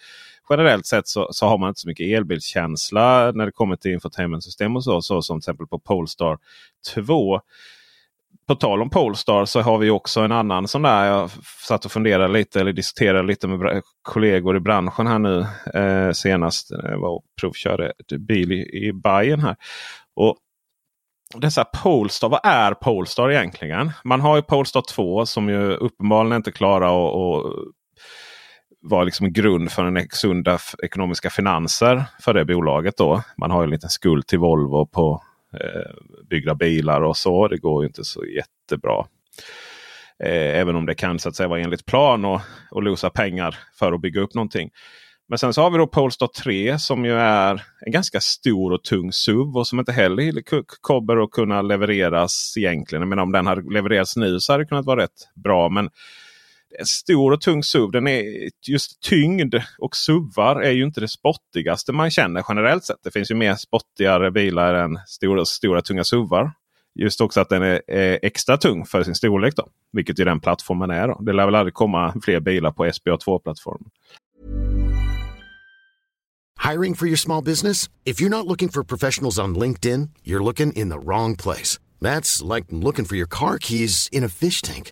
Generellt sett så, så, har man inte så mycket elbilskänsla när det kommer till infotainmentsystem och så, så som till exempel på Polestar 2 på tal om Polestar så har vi också en annan sån där. Jag satt och funderade lite eller diskuterade lite med kollegor i branschen här nu eh, senast. Eh, jag var och provkörde bil i, i Bayern här. Och dessa Polestar, vad är Polestar egentligen? Man har ju Polestar 2 som ju uppenbarligen inte klarar att vara liksom en grund för en sunda ekonomiska finanser för det bolaget. då. Man har en liten skuld till Volvo på eh, byggda bilar och så. Det går inte så jättebra. Eh, även om det kan så att säga vara enligt plan och, och losa pengar för att bygga upp någonting. Men sen så har vi då Polestar 3 som ju är en ganska stor och tung SUV och som inte heller kommer att kunna levereras egentligen. Men om den hade levererats nu så hade det kunnat vara rätt bra. Men en stor och tung SUV. Den är just tyngd och SUVar är ju inte det spottigaste man känner generellt sett. Det finns ju mer spottigare bilar än stora, stora tunga SUVar. Just också att den är, är, extra tung för sin storlek. Då, vilket ju den plattformen är. Då. Det lär väl aldrig komma fler bilar på SBA2-plattformen. Hiring for your small business? If you're not looking for professionals on LinkedIn, you're looking in the wrong place. That's like looking for your car keys in a fish tank.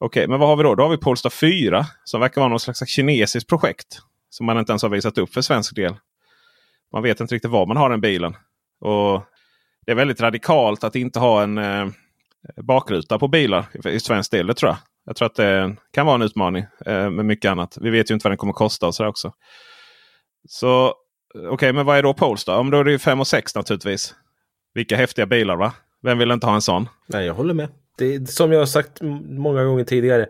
Okej, men vad har vi då? Då har vi Polestar 4 som verkar vara någon slags kinesiskt projekt. Som man inte ens har visat upp för svensk del. Man vet inte riktigt var man har den bilen. Och Det är väldigt radikalt att inte ha en eh, bakruta på bilar i svensk del. Det tror jag. Jag tror att det kan vara en utmaning eh, med mycket annat. Vi vet ju inte vad den kommer kosta och sådär också. Så eh, okej, okay, men vad är då Polestar? Om då är det ju 5 och 6 naturligtvis. Vilka häftiga bilar va? Vem vill inte ha en sån? Nej, jag håller med. Det som jag har sagt många gånger tidigare.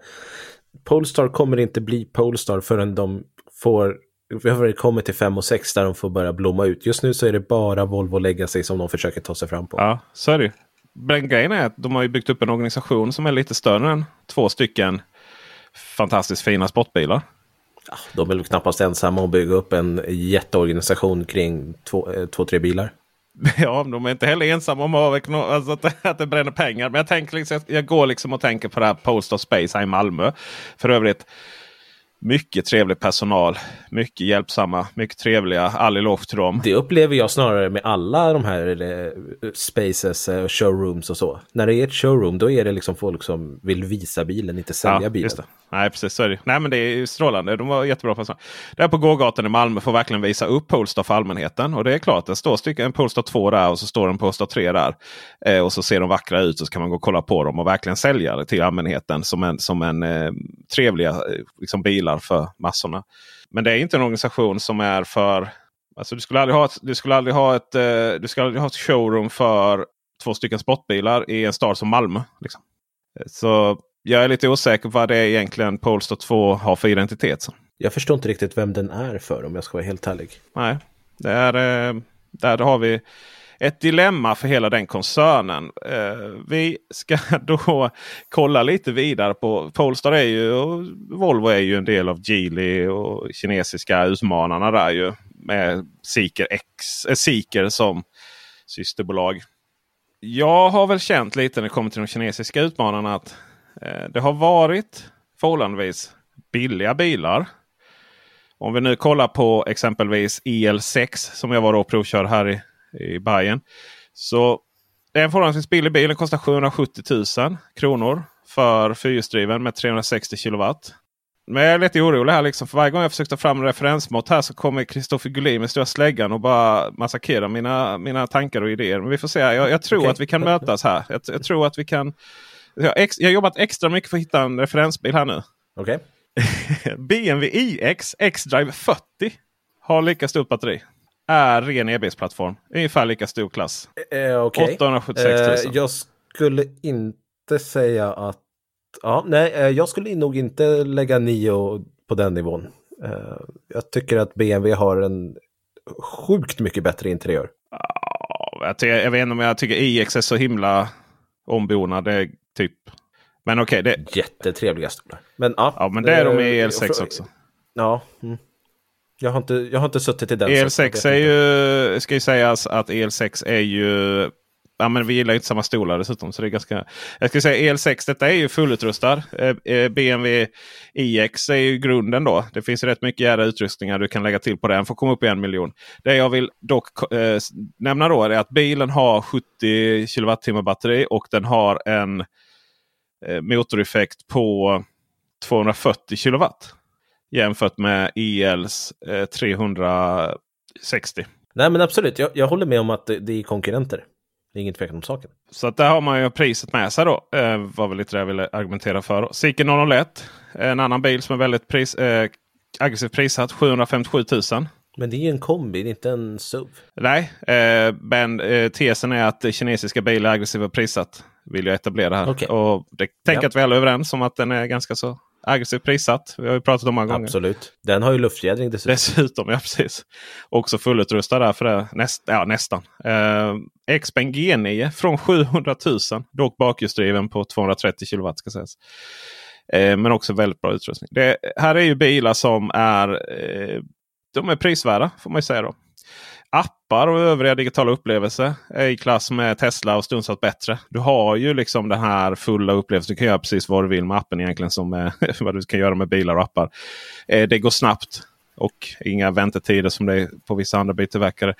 Polestar kommer inte bli Polestar förrän de får vi har kommit till 5 och 6 där de får börja blomma ut. Just nu så är det bara Volvo Legacy som de försöker ta sig fram på. Ja, så är det Men grejen är att de har byggt upp en organisation som är lite större än två stycken fantastiskt fina sportbilar. Ja, de är väl knappast ensamma att bygga upp en jätteorganisation kring två, eh, två tre bilar. Ja, de är inte heller ensamma om alltså att, att det bränner pengar. Men jag, tänker liksom, jag går liksom och tänker på det här Post of Space här i Malmö. För övrigt mycket trevlig personal. Mycket hjälpsamma, mycket trevliga. All eloge till dem. Det upplever jag snarare med alla de här eh, spaces och showrooms och så. När det är ett showroom då är det liksom folk som vill visa bilen, inte sälja ja, bilen. Nej, precis så är det. Nej, men det är strålande. De var jättebra personal. Där på gågatan i Malmö får verkligen visa upp Polestar för allmänheten. Och det är klart, det står stycken, en Polestar 2 där och så står en Polestar 3 där. Eh, och så ser de vackra ut och så kan man gå och kolla på dem och verkligen sälja det till allmänheten som en, som en eh, trevliga eh, liksom bilar för massorna. Men det är inte en organisation som är för Alltså du skulle aldrig ha ett, du skulle aldrig ha ett, eh, du skulle aldrig ha ett showroom för två stycken sportbilar i en stad som Malmö. Liksom. Eh, så jag är lite osäker på vad det är egentligen Polestar 2 har för identitet. Jag förstår inte riktigt vem den är för om jag ska vara helt ärlig. Nej, det är, eh, där har vi ett dilemma för hela den koncernen. Eh, vi ska då kolla lite vidare på Polestar är ju och Volvo är ju en del av Geely och kinesiska utmanarna där ju. Med Seeker, X, äh, Seeker som systerbolag. Jag har väl känt lite när det kommer till de kinesiska utmanarna att det har varit förhållandevis billiga bilar. Om vi nu kollar på exempelvis EL6 som jag var och provkörde här i i Bayern. Så det är en förhållandevis billig bil. Den kostar 770 000 kronor för fyrhjulsdriven med 360 kilowatt. Men jag är lite orolig här. Liksom, för varje gång jag försöker ta fram en referensmått här så kommer Kristoffer Gullin med stora släggan och bara massakrera mina, mina tankar och idéer. Men vi får se. Jag, jag tror okay. att vi kan mötas här. Jag, jag tror att vi kan. Jag, ex, jag har jobbat extra mycket för att hitta en referensbil här nu. Okay. BMW iX X-Drive 40 har lika stort batteri är ren EBS-plattform. Ungefär lika stor klass. Eh, okay. 876 000. Eh, jag skulle inte säga att... Ja, nej, eh, jag skulle nog inte lägga nio på den nivån. Eh, jag tycker att BMW har en sjukt mycket bättre interiör. jag, jag vet inte om jag tycker iX är så himla ombonad. Det typ... Men okej. Okay, det... Jättetrevliga stolar. Men, ja, ja, men det är de i EL6 också. Ja. Mm. Jag har inte, jag har inte suttit i den. EL6 är ju, ska ju sägas att EL6 är ju Ja, men vi gillar inte samma stolar dessutom. Så det är ganska, jag ska säga EL6, detta är ju fullutrustad. Eh, eh BMW iX är ju grunden då. Det finns rätt mycket jävla utrustningar du kan lägga till på den för att komma upp i en miljon. Det jag vill dock eh, nämna då är att bilen har 70 kWh batteri och den har en eh, motoreffekt på 240 kW jämfört med ELs eh, 360. Nej men absolut, jag, jag håller med om att det, det är konkurrenter. Det är ingen tvekan om saken. Så att där har man ju priset med sig då. Eh, var väl lite det jag ville argumentera för. Seeker 001. En annan bil som är väldigt pris, eh, aggressivt prissatt. 757 000. Men det är ju en kombi, det inte en SUV. Nej, eh, men eh, tesen är att kinesiska bilar är aggressivt prissatt. Vill jag etablera här. Okay. Och det tänker ja. att vi alla är överens om att den är ganska så aggressivt prissatt. Vi har ju pratat om många gånger. Absolut. Den har ju luftfjädring dessutom. Dessutom, ja precis. Också fullutrustad där för det. Näst, ja, nästan. Eh, Xpen G9 från 700 000. Dock bakhjulsdriven på 230 kW ska sägas. Eh, men också väldigt bra utrustning. Det här är ju bilar som är, eh, de är prisvärda får man ju säga då. Appar och övriga digitala upplevelser är i klass med Tesla och stundsatt bättre. Du har ju liksom den här fulla upplevelsen. Du kan göra precis vad du vill med appen egentligen. Som är, eh, vad du kan göra med bilar och appar. Eh, det går snabbt och inga väntetider som det är på vissa andra biltillverkare.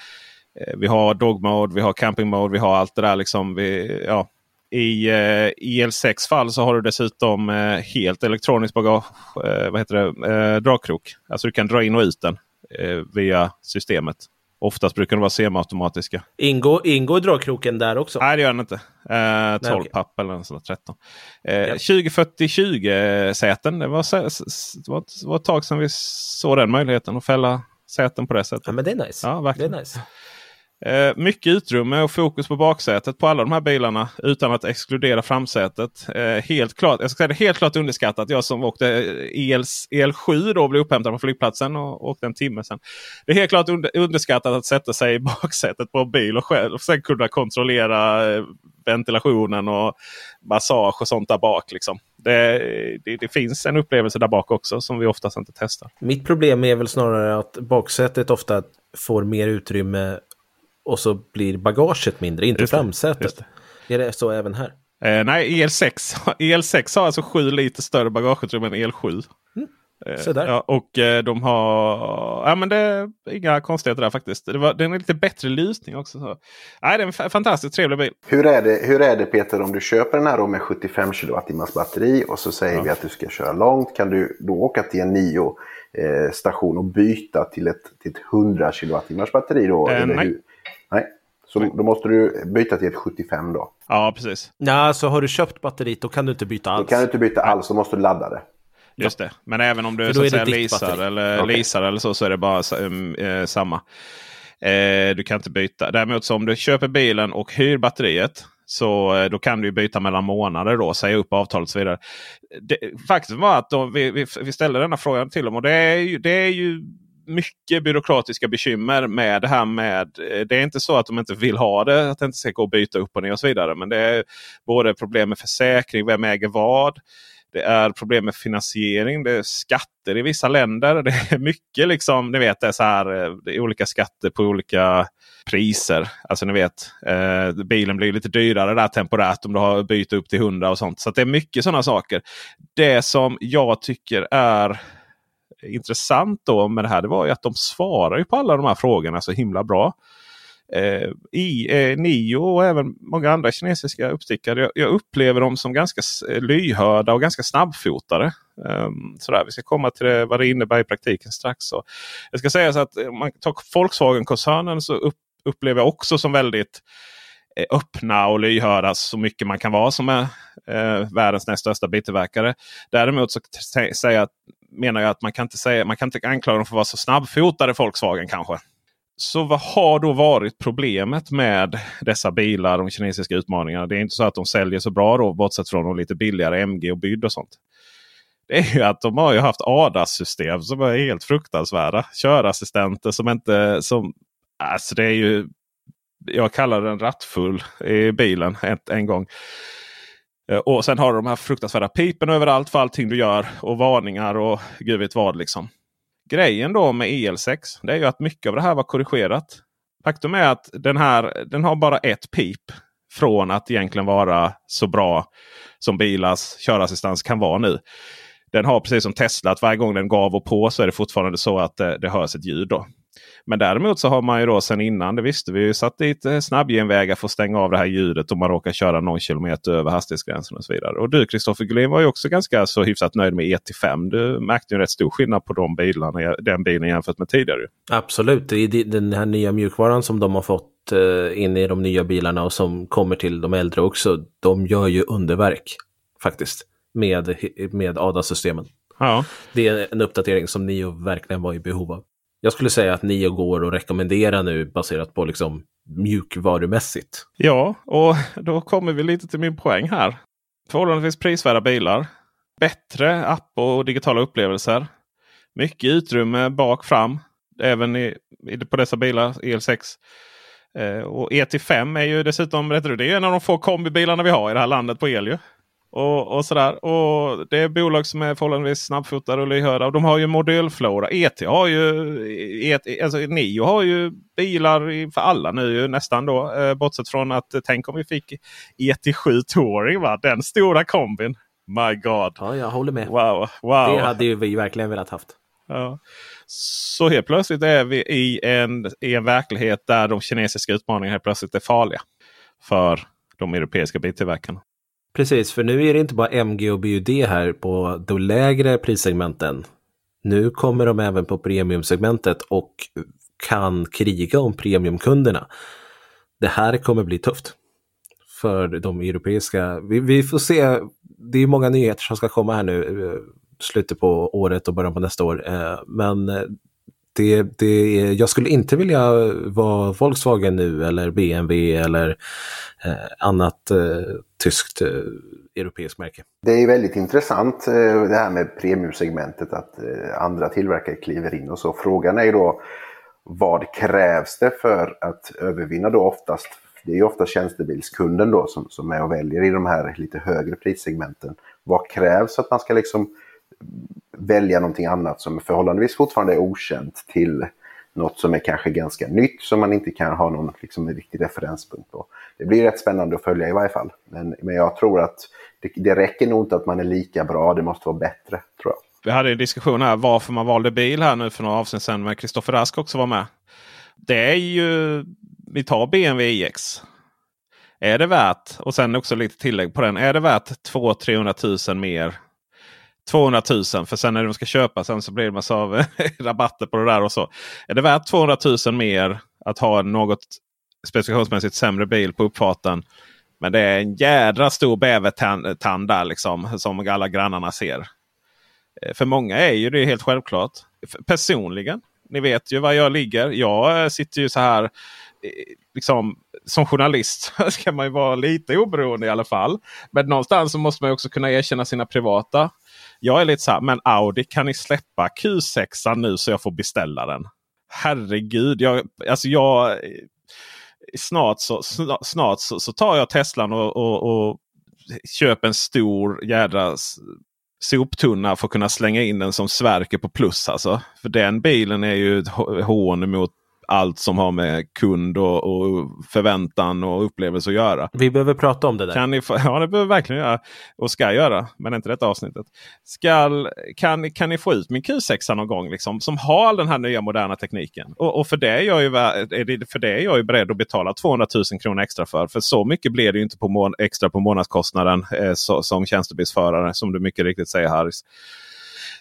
Eh, vi har dog mode, vi har camping mode, vi har allt det där. Liksom vi, ja, i eh, IL6 fall så har du dessutom eh, helt elektronisk bagage, eh, vad heter det, eh, dragkrok. Alltså du kan dra in och ut den eh, via systemet. Oftast brukar de vara semiautomatiska. Ingår, ingår dragkroken där också? Nej det gör den inte. Eh, 12 okay. papp eller sådär, 13. Eh, ja. 2040-20 säten. Det var, det, var, det var ett tag sedan vi såg den möjligheten att fälla säten på det sättet. Ja, men det är nice. Ja, verkligen. Det är nice. Eh, mycket utrymme och fokus på baksätet på alla de här bilarna utan att exkludera framsätet. Eh, helt klart, jag ska säga det helt klart underskattat. Jag som åkte EL, EL7 då blev upphämtad på flygplatsen och åkte en timme sen. Det är helt klart under, underskattat att sätta sig i baksätet på en bil och själv och sen kunna kontrollera eh, ventilationen och massage och sånt där bak. Liksom. Det, det, det, finns en upplevelse där bak också som vi oftast inte testar. Mitt problem är väl snarare att baksätet ofta får mer utrymme och så blir bagaget mindre, inte just framsätet. Det. Är det så även här? Eh, nej, EL6, EL6 har alltså 7 liter större bagageutrymme än EL7. Mm. Eh, ja, och eh, de har... Ja, men det är inga konstigheter där faktiskt. Det, var, det är lite bättre lysning också. Så. Nej, det är en fantastiskt trevlig bil. Hur är, det, hur är det Peter om du köper den här med 75 kWh batteri och så säger ja. vi att du ska köra långt. Kan du då åka till en Nio eh, station och byta till ett, till ett 100 kWh batteri då? Eh, nej. Hur? Nej. Så då måste du byta till ett 75 då? Ja, precis. Ja, så har du köpt batteriet då kan du inte byta alls. Då kan du inte byta alls, då måste du ladda det. Just det. Men även om du så att säga, leasar, eller, okay. leasar eller så, så är det bara äh, samma. Eh, du kan inte byta. Däremot så om du köper bilen och hyr batteriet. Så eh, då kan du byta mellan månader då, säga upp avtalet och så vidare. Det, faktum var att då, vi, vi, vi, ställde denna frågan till dem och det är ju, det är ju mycket byråkratiska bekymmer med det här med. Eh, det är inte så att de inte vill ha det, att det inte ska gå att byta upp och ner och så vidare. Men det är både problem med försäkring, vem äger vad. Det är problem med finansiering, det är skatter i vissa länder. Det är mycket liksom, ni vet det är så här, eh, det är olika skatter på olika priser. Alltså ni vet, eh, bilen blir lite dyrare där temporärt om du har bytt upp till 100 och sånt. Så det är mycket sådana saker. Det som jag tycker är intressant då med det här det var ju att de svarar ju på alla de här frågorna så himla bra. Eh, I eh, Nio och även många andra kinesiska uppstickare. Jag, jag upplever dem som ganska eh, lyhörda och ganska snabbfotade. Eh, sådär. Vi ska komma till det, vad det innebär i praktiken strax. Så jag ska säga så att eh, om man tar Volkswagen-koncernen så upp, upplever jag också som väldigt eh, öppna och lyhörda så mycket man kan vara som är eh, världens näst största biltillverkare. Däremot så säger jag att menar jag att man kan inte säga, man kan inte anklaga dem för att vara så snabbfotade Volkswagen kanske. Så vad har då varit problemet med dessa bilar, de kinesiska utmaningarna? Det är inte så att de säljer så bra då, bortsett från de lite billigare MG och Byd och sånt. Det är ju att de har ju haft ADAS-system som är helt fruktansvärda. Körassistenter som inte... Som, alltså det är ju... Jag kallar den rattfull i bilen ett, en gång. Eh, och sen har du de här fruktansvärda pipen överallt för allting du gör. Och varningar och gud vet vad. liksom. Grejen då med EL6 det är ju att mycket av det här var korrigerat. Faktum är att den här den har bara ett pip. Från att egentligen vara så bra som bilars körassistans kan vara nu. Den har precis som Tesla att varje gång den gav och på så är det fortfarande så att det, det hörs ett ljud. Då. Men däremot så har man ju då sedan innan, det visste vi, ju, satt dit eh, snabbgenvägar för att stänga av det här ljudet om man råkar köra någon kilometer över hastighetsgränsen och så vidare. Och du Kristoffer Gullin var ju också ganska så hyfsat nöjd med ET5. Du märkte ju rätt stor skillnad på de bilarna, den bilen jämfört med tidigare. Absolut, den här nya mjukvaran som de har fått eh, in i de nya bilarna och som kommer till de äldre också. De gör ju underverk faktiskt med, med ADA-systemen. Ja. Det är en uppdatering som Nio verkligen var i behov av. Jag skulle säga att Nio går att rekommendera nu baserat på liksom mjukvarumässigt. Ja, och då kommer vi lite till min poäng här. Förhållandevis prisvärda bilar. Bättre app och digitala upplevelser. Mycket utrymme bak fram. Även i, på dessa bilar, EL6. Eh, och ET5 är ju dessutom det är en av de få kombibilarna vi har i det här landet på el. Ju. Och, och sådär. Och det är bolag som är förhållandevis snabbfotade och lyhörda. Och de har ju modellflora. ET har ju, ET, alltså Nio har ju bilar för alla nu nästan då. Eh, bortsett från att eh, tänk om vi fick ET7 Touring. Va? Den stora kombin. My God. Ja, jag håller med. Wow. wow. Det hade ju vi verkligen velat haft. Ja. Så helt plötsligt är vi i en, i en verklighet där de kinesiska utmaningarna helt plötsligt är farliga. För de europeiska biltillverkarna. Precis, för nu är det inte bara MG och BUD här på de lägre prissegmenten. Nu kommer de även på premiumsegmentet och kan kriga om premiumkunderna. Det här kommer bli tufft för de europeiska. Vi, vi får se. Det är många nyheter som ska komma här nu eh, slutet på året och början på nästa år. Eh, men eh, det, det, jag skulle inte vilja vara Volkswagen nu eller BMW eller eh, annat eh, tyskt eh, europeiskt märke. Det är väldigt intressant eh, det här med premiumsegmentet att eh, andra tillverkare kliver in och så. Frågan är ju då vad krävs det för att övervinna då oftast det är ju ofta tjänstebilskunden då som, som är och väljer i de här lite högre prissegmenten. Vad krävs att man ska liksom välja någonting annat som förhållandevis fortfarande är okänt till något som är kanske ganska nytt som man inte kan ha någon liksom, riktig referenspunkt på. Det blir rätt spännande att följa i varje fall. Men, men jag tror att det, det räcker nog inte att man är lika bra, det måste vara bättre. tror jag. Vi hade en diskussion här varför man valde bil här nu för några avsnitt sedan Men Kristoffer Rask också var med. Det är ju, vi tar BMW iX. Är det värt, och sen också lite tillägg på den, är det värt 200-300 000 mer 200 000 för sen när de ska köpa sen så blir det massa av rabatter på det där och så. Är det värt 200 000 mer att ha en något specifikationsmässigt sämre bil på uppfarten. Men det är en jädra stor bävertand där liksom som alla grannarna ser. Eh, för många är ju det helt självklart. Personligen, ni vet ju var jag ligger. Jag eh, sitter ju så här eh, liksom, som journalist ska man ju vara lite oberoende i alla fall. Men någonstans så måste man också kunna erkänna sina privata jag är lite så här, men Audi kan ni släppa Q6 nu så jag får beställa den? Herregud, jag, alltså jag... Snart så, snart så, så tar jag Teslan och, och, och köper en stor jädra soptunna för att kunna slänga in den som Sverker på plus. Alltså. För den bilen är ju ett hån mot allt som har med kund och, och, förväntan och upplevelse att göra. Vi behöver prata om det där. Kan ni ja, det behöver vi verkligen göra. Och ska göra, men inte detta avsnittet. Skall, kan, kan ni få ut min Q6 någon gång liksom, som har all den här nya moderna tekniken? Och, och för, det är jag ju, för det är jag ju beredd att betala 200 000 kronor extra för. För så mycket blir det inte på må, extra på månadskostnaden eh, så, som tjänstebilsförare som du mycket riktigt säger Harris.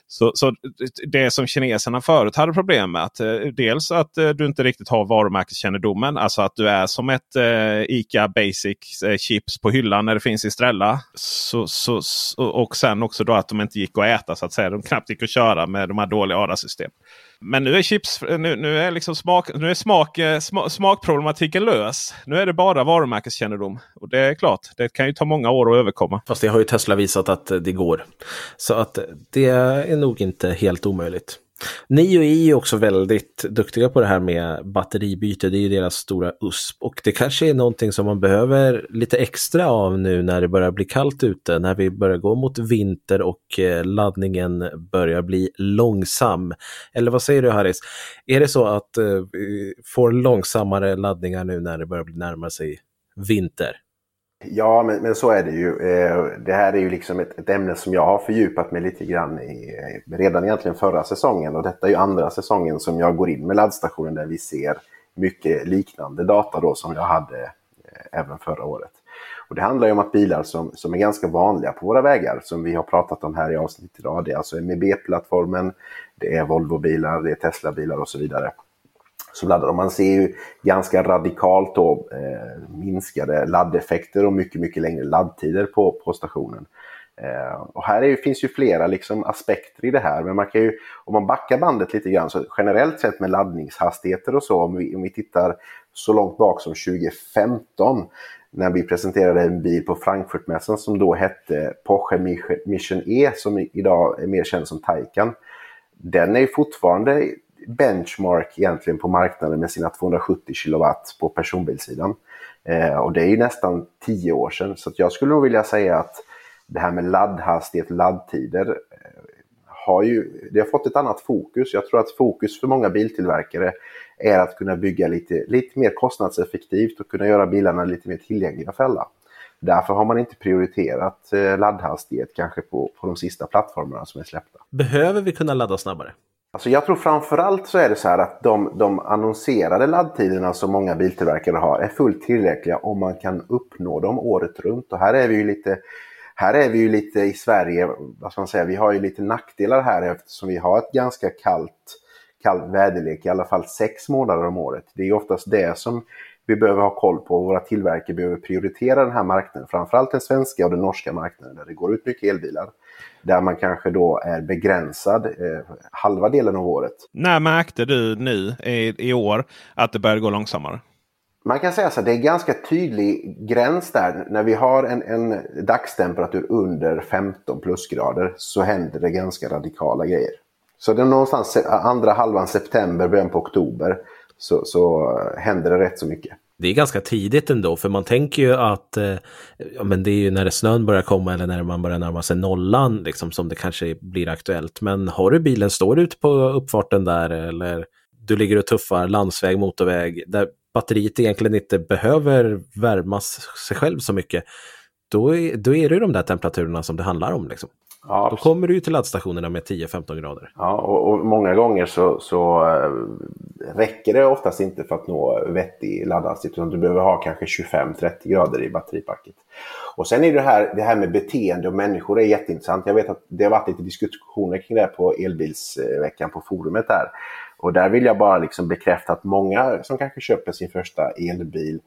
Så, så det som kineserna förut hade problem med. Att, eh, dels att eh, du inte riktigt har varumärkeskännedomen. Alltså att du är som ett eh, ICA Basic eh, chips på hyllan när det finns i Strella. Så, så, och sen också då att de inte gick att äta så att säga. De knappt gick att köra med de här dåliga ADA-systemen. Men nu är chips, nu, nu är liksom smak, nu är smak, eh, smak, smakproblematiken lös. Nu är det bara varumärkeskännedom. Och det är klart, det kan ju ta många år att överkomma. Fast det har ju Tesla visat att det går. Så att det är nog inte helt omöjligt. Nio är ju också väldigt duktiga på det här med batteribyte. Det är ju deras stora USP och det kanske är någonting som man behöver lite extra av nu när det börjar bli kallt ute, när vi börjar gå mot vinter och eh, laddningen börjar bli långsam. Eller vad säger du Harris? Är det så att eh, vi får långsammare laddningar nu när det börjar bli närma sig vinter? Ja, men, men så är det ju. Eh, det här är ju liksom ett, ett, ämne som jag har fördjupat mig lite grann i eh, redan egentligen förra säsongen. Och detta är ju andra säsongen som jag går in med laddstationen där vi ser mycket liknande data då som jag hade eh, även förra året. Och det handlar ju om att bilar som, som är ganska vanliga på våra vägar, som vi har pratat om här i avsnittet idag, det är alltså MEB-plattformen, det är Volvo-bilar, det är Tesla-bilar och så vidare så laddar. de. man ser ju ganska radikalt då, eh, minskade laddeffekter och mycket, mycket längre laddtider på, på stationen. Eh, och här är, finns ju flera liksom, aspekter i det här. Men man kan ju, om man backar bandet lite grann, så generellt sett med laddningshastigheter och så, om vi, om vi tittar så långt bak som 2015 när vi presenterade en bil på Frankfurtmässan som då hette Porsche Mission E som idag är mer känd som Taycan. Den är fortfarande benchmark egentligen på marknaden med sina 270 kilowatt på personbilssidan. Eh, och det är ju nästan tio år sedan. Så jag skulle nog vilja säga att det här med laddhastighet, laddtider eh, har ju det har fått ett annat fokus. Jag tror att fokus för många biltillverkare är att kunna bygga lite, lite mer kostnadseffektivt och kunna göra bilarna lite mer tillgängliga för alla. Därför har man inte prioriterat eh, laddhastighet kanske på, på de sista plattformarna som är släppta. Behöver vi kunna ladda snabbare? Alltså jag tror framförallt så är det så här att de, de annonserade laddtiderna som många biltillverkare har är fullt tillräckliga om man kan uppnå dem året runt. Och här är vi ju lite här är vi ju lite i Sverige, vad ska man säga, vi har ju lite nackdelar här eftersom vi har ett ganska kallt, kallt väderlek, i alla fall sex månader om året. Det är oftast det som vi behöver ha koll på. Våra tillverkare behöver prioritera den här marknaden, framförallt den svenska och den norska marknaden där det går ut mycket elbilar. Där man kanske då är begränsad eh, halva delen av året. När märkte du nu i, i år att det började gå långsammare? Man kan säga så att det är ganska tydlig gräns där. När vi har en, en dagstemperatur under 15 plusgrader så händer det ganska radikala grejer. Så det är någonstans andra halvan september, början på oktober så, så händer det rätt så mycket. Det är ganska tidigt ändå, för man tänker ju att eh, ja, men det är ju när snön börjar komma eller när man börjar närma sig nollan liksom, som det kanske blir aktuellt. Men har du bilen, står du ute på uppfarten där eller du ligger och tuffar landsväg, motorväg, där batteriet egentligen inte behöver värmas sig själv så mycket, då är, då är det de där temperaturerna som det handlar om. Liksom. Ja, då kommer du ju till laddstationerna med 10-15 grader. Ja, och, och, många gånger så, så äh, räcker det oftast inte för att nå vettig laddhastighet. Utan du behöver ha kanske 25-30 grader i batteripacket. Och sen är det här, det här med beteende och människor är jätteintressant. Jag vet att det har varit lite diskussioner kring det på elbilsveckan på forumet där. Och där vill jag bara liksom bekräfta att många som kanske köper sin första elbil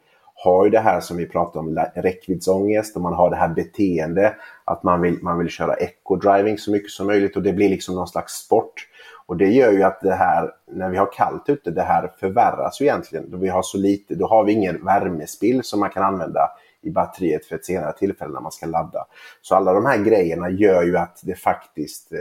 har ju det här som vi pratade om, räckviddsångest och man har det här beteende att man vill, man vill köra eco-driving så mycket som möjligt och det blir liksom någon slags sport. Och det gör ju att det här, när vi har kallt ute, det här förvärras ju egentligen. Då vi har så lite, då har vi ingen värmespill som man kan använda i batteriet för ett senare tillfälle när man ska ladda. Så alla de här grejerna gör ju att det faktiskt eh,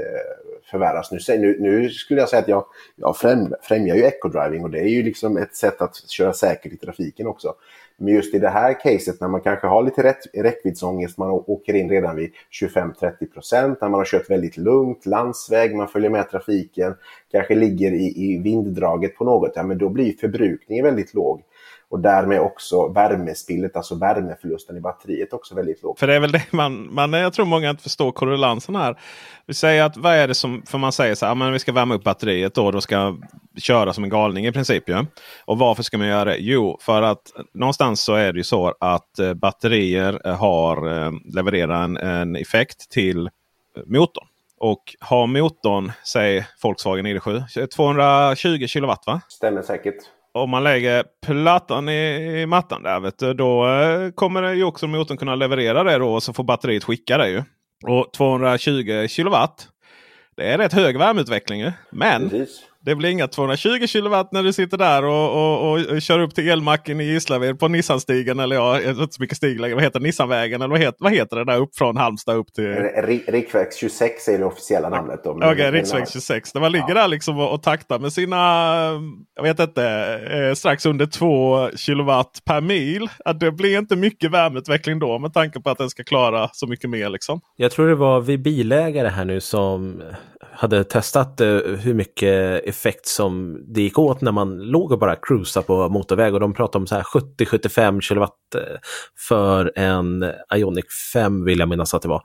förvärras. Nu, nu, nu, skulle jag säga att jag, jag främjar ju eco-driving och det är ju liksom ett sätt att köra säkert i trafiken också. Men just i det här caset när man kanske har lite rätt, räckviddsångest, man åker in redan vid 25-30 procent, när man har kört väldigt lugnt, landsväg, man följer med trafiken, kanske ligger i, i vinddraget på något, ja men då blir förbrukningen väldigt låg och därmed också värmespillet, alltså värmeförlusten i batteriet också väldigt låg. För det är väl det man, man jag tror många inte förstår korrelansen här. Vi säger att vad är det som, för man säger så här, men vi ska värma upp batteriet då, då ska köra som en galning i princip. Ja? Och varför ska man göra det? Jo, för att någonstans så är det ju så att eh, batterier eh, har eh, levererar en, en effekt till motorn. Och har motorn, säg Volkswagen ID7, 220 kilowatt va? Stämmer säkert om man lägger plattan i, i mattan där vet du, då eh, kommer det ju också motorn kunna leverera det då och så får batteriet skicka det. Ju. Och 220 kilowatt. Det är rätt hög värmeutveckling. Men Precis. Det blir inga 220 kilowatt när du sitter där och, och, och, och kör upp till elmacken i Gislaved på Nissanstigen. Eller ja, jag inte så mycket stig längre. Vad heter Nissanvägen? Eller vad heter, vad heter det där upp från Halmstad upp till... Riksväg 26 är det officiella namnet. Okej, okay, riksväg 26. När man ligger ja. där liksom och, och taktar med sina, jag vet inte, eh, strax under 2 kilowatt per mil. Att det blir inte mycket värmeutveckling då med tanke på att den ska klara så mycket mer. Liksom. Jag tror det var vi bilägare här nu som hade testat eh, hur mycket effekt som det gick åt när man låg och bara cruisade på motorväg och de pratade om så här 70-75 kilowatt eh, för en Ionic 5 vill jag minnas att det var.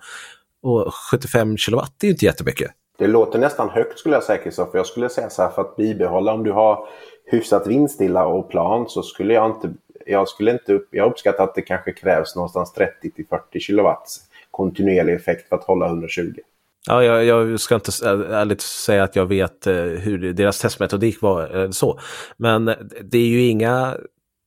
Och 75 kilowatt är ju inte jättemycket. Det låter nästan högt skulle jag säga Kristoffer. Jag skulle säga så här för att bibehålla om du har hyfsat vindstilla och plan så skulle jag inte jag skulle inte jag uppskattar att det kanske krävs någonstans 30 till 40 kilowatt kontinuerlig effekt för att hålla 120. Ja, jag, jag, ska inte ärligt säga att jag vet eh, hur deras testmetodik var eh, så. Men det är ju inga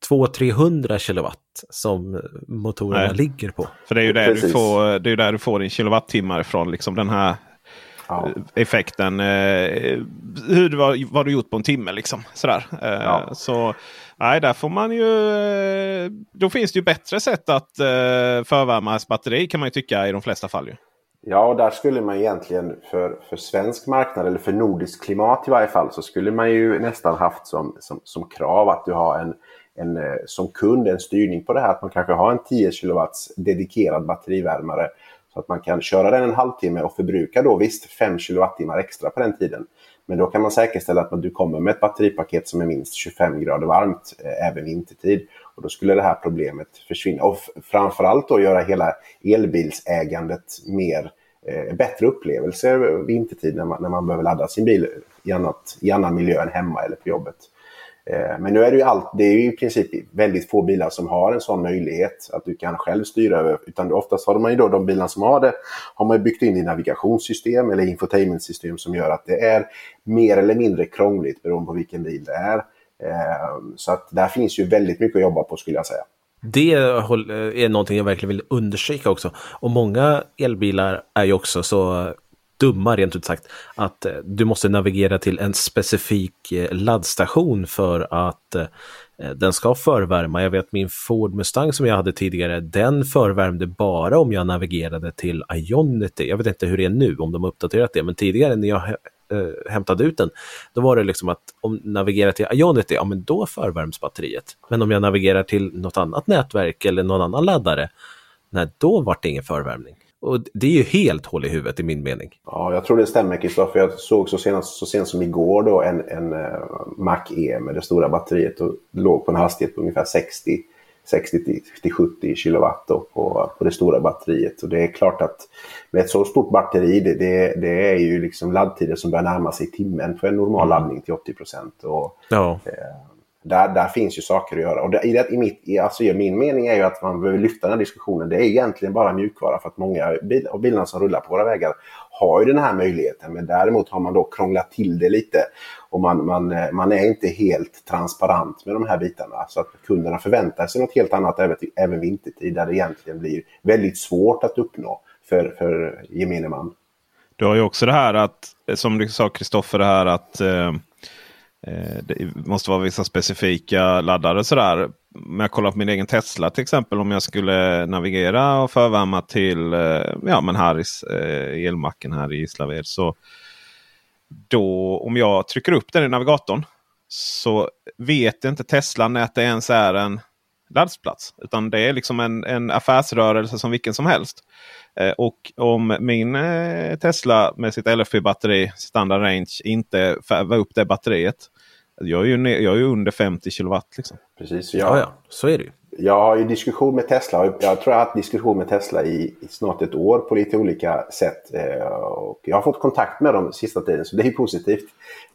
200-300 kilowatt som motorerna Nej. ligger på. För det är ju där, du får, det är där du får din kilowattimmar ifrån. Liksom den här ja. effekten. Eh, hur vad, vad du gjort på en timme liksom. Sådär. Eh, ja. Så nej, där får man ju. Eh, då finns det ju bättre sätt att eh, förvärma batteri kan man ju tycka i de flesta fall. Ju. Ja, och där skulle man egentligen för, för svensk marknad eller för nordisk klimat i varje fall så skulle man ju nästan haft som, som, som krav att du har en, en, eh, som kund en styrning på det här. Att man kanske har en 10 kW dedikerad batterivärmare Så att man kan köra den en halvtimme och förbruka då visst 5 kWh extra på den tiden. Men då kan man säkerställa att du kommer med ett batteripaket som är minst 25 grader varmt eh, även vintertid. Och då skulle det här problemet försvinna. Och framförallt då göra hela elbilsägandet mer eh, bättre upplevelse vintertid när man, när man behöver ladda sin bil i, annat, i annan miljö än hemma eller på jobbet. Eh, men nu är det ju allt, det är ju i princip väldigt få bilar som har en sån möjlighet att du kan själv styra över. Utan oftast har man ju då de bilar som har det, har man byggt in i navigationssystem eller infotainmentsystem som gör att det är mer eller mindre krångligt beroende på vilken bil det är. Ehm, så att där finns ju väldigt mycket att jobba på skulle jag säga. Det eh, är någonting jag verkligen vill understryka också. Och många elbilar är ju också så dumma rent ut sagt. Att eh, du måste navigera till en specifik eh, laddstation för att den ska förvärma. Jag vet min Ford Mustang som jag hade tidigare, den förvärmde bara om jag navigerade till Ionity. Jag vet inte hur det är nu, om de har uppdaterat det, men tidigare när jag eh, hämtade ut den, då var det liksom att om jag navigerar till Ionity, ja men då förvärms batteriet. Men om jag navigerar till något annat nätverk eller någon annan laddare, nej då vart det ingen förvärmning. Och det är ju helt hål i huvudet i min mening. Ja, jag tror det stämmer Kristoffer. Jag såg så, sent, så sent som igår då en, en uh, Mac E med det stora batteriet och låg på en hastighet på ungefär 60 60-70 kilowatt då på, på det stora batteriet. Och det är klart att med ett så stort batteri, det, det, det är ju liksom laddtider som börjar närma sig timmen för en normal mm. laddning till 80 procent. Ja. Eh, där, där finns ju saker att göra. Och det, i, det, i, mitt, i, alltså, min mening är ju att man behöver lyfta den här diskussionen. Det är egentligen bara mjukvara för att många bil, av bilarna som rullar på våra vägar har ju den här möjligheten. Men däremot har man då krånglat till det lite. Och man, man, eh, man är inte helt transparent med de här bitarna. Så att kunderna förväntar sig något helt annat även, även vintertid där det egentligen blir väldigt svårt att uppnå för, för gemene man. Du har ju också det här att, eh, som du sa Kristoffer, det här att eh, eh det måste vara vissa specifika laddare sådär. Om jag kollar på min egen Tesla till exempel. Om jag skulle navigera och förvärma till eh, ja, men Harrys eh, elmacken här i Gislaved. Så då om jag trycker upp den i navigatorn så vet inte Tesla när det ens är en laddplats. Utan det är liksom en, en affärsrörelse som vilken som helst. Eh, och om min eh, Tesla med sitt LFP-batteri standard range inte färvar upp det batteriet. Jag är ju, jag är ju under 50 kilowatt. Liksom. Precis, jag, ja, ja, så är det ju. Jag har ju diskussion med Tesla. Jag tror jag har haft diskussion med Tesla i, i snart ett år på lite olika sätt. Eh, och jag har fått kontakt med dem sista tiden så det är positivt.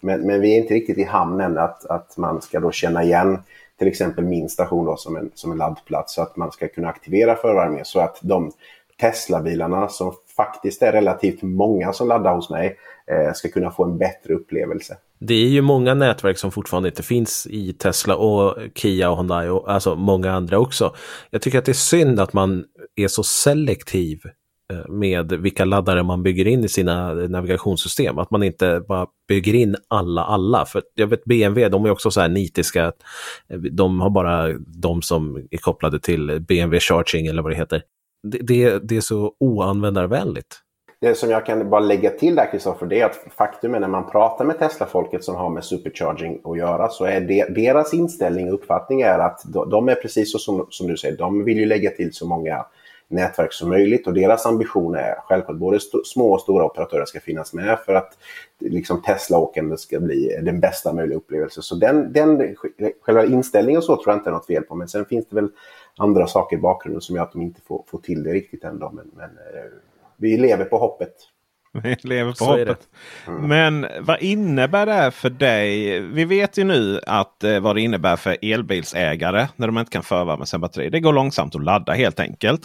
Men, men vi är inte riktigt i hamn än att, att man ska då känna igen till exempel min station då som en, som en laddplats så att man ska kunna aktivera förvärmningen så att de Tesla-bilarna som faktiskt är relativt många som laddar hos mig eh, ska kunna få en bättre upplevelse. Det är ju många nätverk som fortfarande inte finns i Tesla och Kia och Hyundai och alltså många andra också. Jag tycker att det är synd att man är så selektiv eh, med vilka laddare man bygger in i sina eh, navigationssystem. Att man inte bara bygger in alla, alla. För jag vet BMW, de är också så här nitiska. Eh, de har bara de som är kopplade till BMW Charging eller vad det heter det, det, det är så oanvändarvänligt. Det som jag kan bara lägga till där Kristoffer, det är att faktum är när man pratar med Tesla-folket som har med supercharging att göra så är det, deras inställning och uppfattning är att de är precis så som, som du säger, de vill ju lägga till så många nätverk som möjligt och deras ambition är självklart både små och stora operatörer ska finnas med för att liksom Tesla-åkandet ska bli den bästa möjliga upplevelsen. Så den, den, själva inställningen så tror jag inte är något fel på men sen finns det väl andra saker i bakgrunden som gör att de inte får, får till det riktigt ändå. Men, men eh, vi lever på hoppet. Vi lever på Så hoppet. Mm. Men vad innebär det för dig? Vi vet ju nu att eh, vad det innebär för elbilsägare när de inte kan förvärma sina batterier. Det går långsamt att ladda helt enkelt.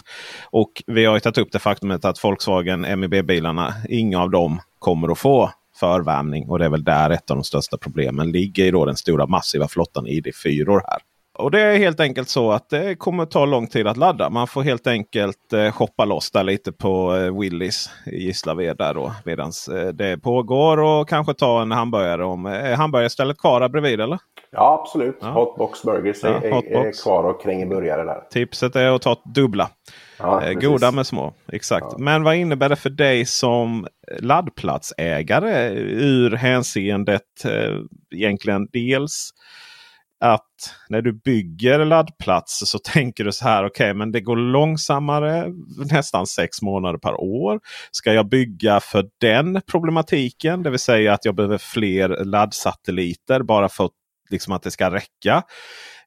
Och vi har ju tagit upp det faktumet att Volkswagen MEB-bilarna, inga av dem kommer att få förvärmning. Och det är väl där ett av de största problemen ligger i då den stora massiva flottan ID4 här. Och det är helt enkelt så att det kommer ta lång tid att ladda. Man får helt enkelt eh, shoppa loss där lite på eh, Willys i Gislaved där då. Medan eh, det pågår och kanske ta en hamburgare. Om, är hamburgarstället kvar där bredvid eller? Ja absolut. Ja. Hotbox Burgers ja, är, hotbox. är, kvar och kränger burgare där. Tipset är att ta dubbla. Ja, eh, goda med små. Exakt. Ja. Men vad innebär det för dig som laddplatsägare ur hänseendet eh, egentligen dels att när du bygger laddplatser så tänker du så här. Okej, okay, men det går långsammare nästan sex månader per år. Ska jag bygga för den problematiken? Det vill säga att jag behöver fler laddsatelliter bara för liksom att det ska räcka.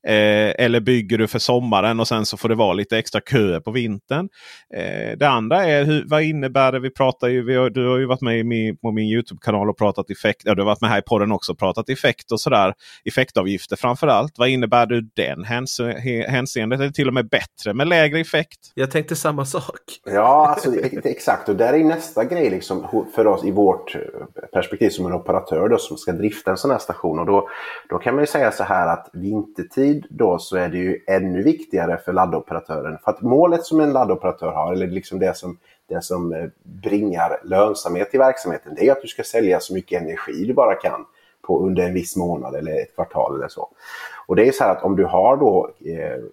Eh, eller bygger du för sommaren och sen så får det vara lite extra köer på vintern. Eh, det andra är hur, vad innebär det? Vi pratar ju, vi har, du har ju varit med min, på min Youtube-kanal och pratat effekt. Ja, du har varit med här i podden också och pratat effekt och sådär. Effektavgifter framförallt. Vad innebär du den hänseendet? Är det till och med bättre med lägre effekt? Jag tänkte samma sak. Ja, alltså, exakt. Och där är nästa grej liksom, för oss i vårt perspektiv som en operatör då, som ska drifta en sån här station. Och då, då kan man ju säga så här att vintertid tid då så är det ju ännu viktigare för laddoperatören. För att målet som en laddoperatör har, eller liksom det som, det som eh, bringar lönsamhet i verksamheten, det är att du ska sälja så mycket energi du bara kan på under en viss månad eller ett kvartal eller så. Och det är så här att om du har då eh,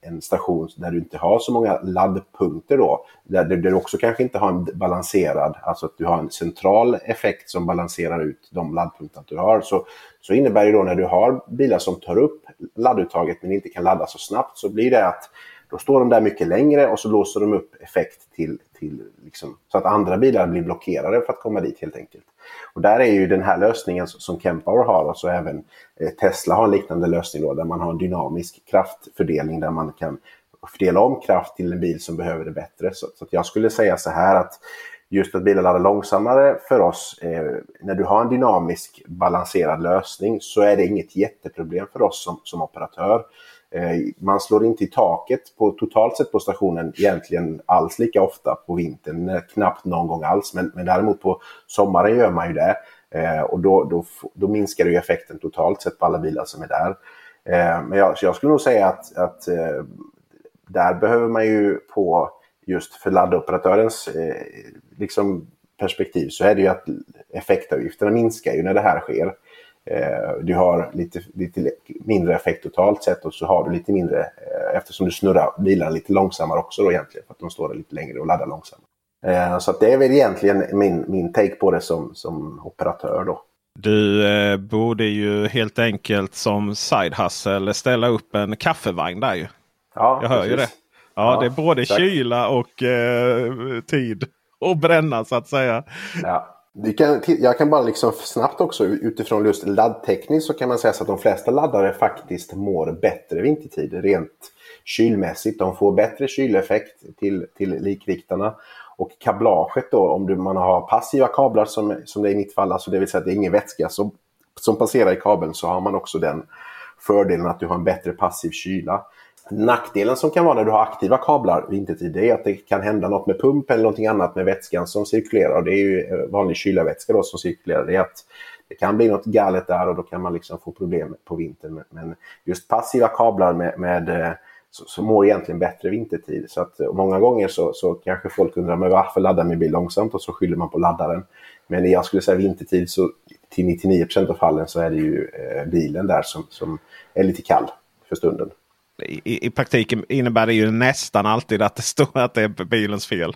en station där du inte har så många laddpunkter då, där du också kanske inte har en balanserad, alltså att du har en central effekt som balanserar ut de laddpunkter du har, så, så innebär det då när du har bilar som tar upp ladduttaget men inte kan ladda så snabbt så blir det att då står de där mycket längre och så låser de upp effekt till, till liksom, så att andra bilar blir blockerade för att komma dit helt enkelt. Och där är ju den här lösningen som Kempower har och så även eh, Tesla har en liknande lösning då, där man har en dynamisk kraftfördelning där man kan fördela om kraft till en bil som behöver det bättre. Så, så jag skulle säga så här att just att bilar laddar långsammare för oss, eh, när du har en dynamisk balanserad lösning så är det inget jätteproblem för oss som, som operatör. Eh, man slår inte i taket på, totalt sett på stationen egentligen alls lika ofta på vintern, eh, knappt någon gång alls. Men, men däremot på sommaren gör man ju det. Eh, och då, då, då minskar ju effekten totalt sett på alla bilar som är där. Eh, men jag, jag skulle nog säga att, att där behöver man ju på just för laddoperatörens liksom perspektiv så är det ju att effektavgifterna minskar ju när det här sker. Eh, du har lite, lite mindre effekt totalt sett och så har du lite mindre eh, eftersom du snurrar bilarna lite långsammare också då egentligen för att de står lite längre och laddar långsammare. Eh, så det är väl egentligen min, min take på det som, som operatör då. Du eh, borde ju helt enkelt som side hustle ställa upp en kaffevagn där ju. Ja, Jag hör precis. ju det. Ja, ja, det är både exakt. kyla och eh, tid att bränna så att säga. Ja. Kan, jag kan bara liksom snabbt också utifrån just laddtekniskt så kan man säga så att de flesta laddare faktiskt mår bättre vintertid rent kylmässigt. De får bättre kyleffekt till, till likriktarna. Och kablaget då, om du, man har passiva kablar som, som det är i mitt fall, alltså det vill säga att det är ingen vätska som, som passerar i kabeln, så har man också den fördelen att du har en bättre passiv kyla. Nackdelen som kan vara när du har aktiva kablar vintertid det är att det kan hända något med pump eller någonting annat med vätskan som cirkulerar. Det är ju eh, vanlig kylarvätska då som cirkulerar. Det, är att det kan bli något galet där och då kan man liksom få problem på vintern. Men just passiva kablar med, med eh, så, så mår egentligen bättre vintertid. Så att, eh, många gånger så, så kanske folk undrar men varför laddar min bil långsamt och så skyller man på laddaren. Men jag skulle säga vintertid så till 99% av fallen så är det ju eh, bilen där som, som är lite kall för stunden i, i praktiken innebär det ju nästan alltid att det står att det är bilens fel.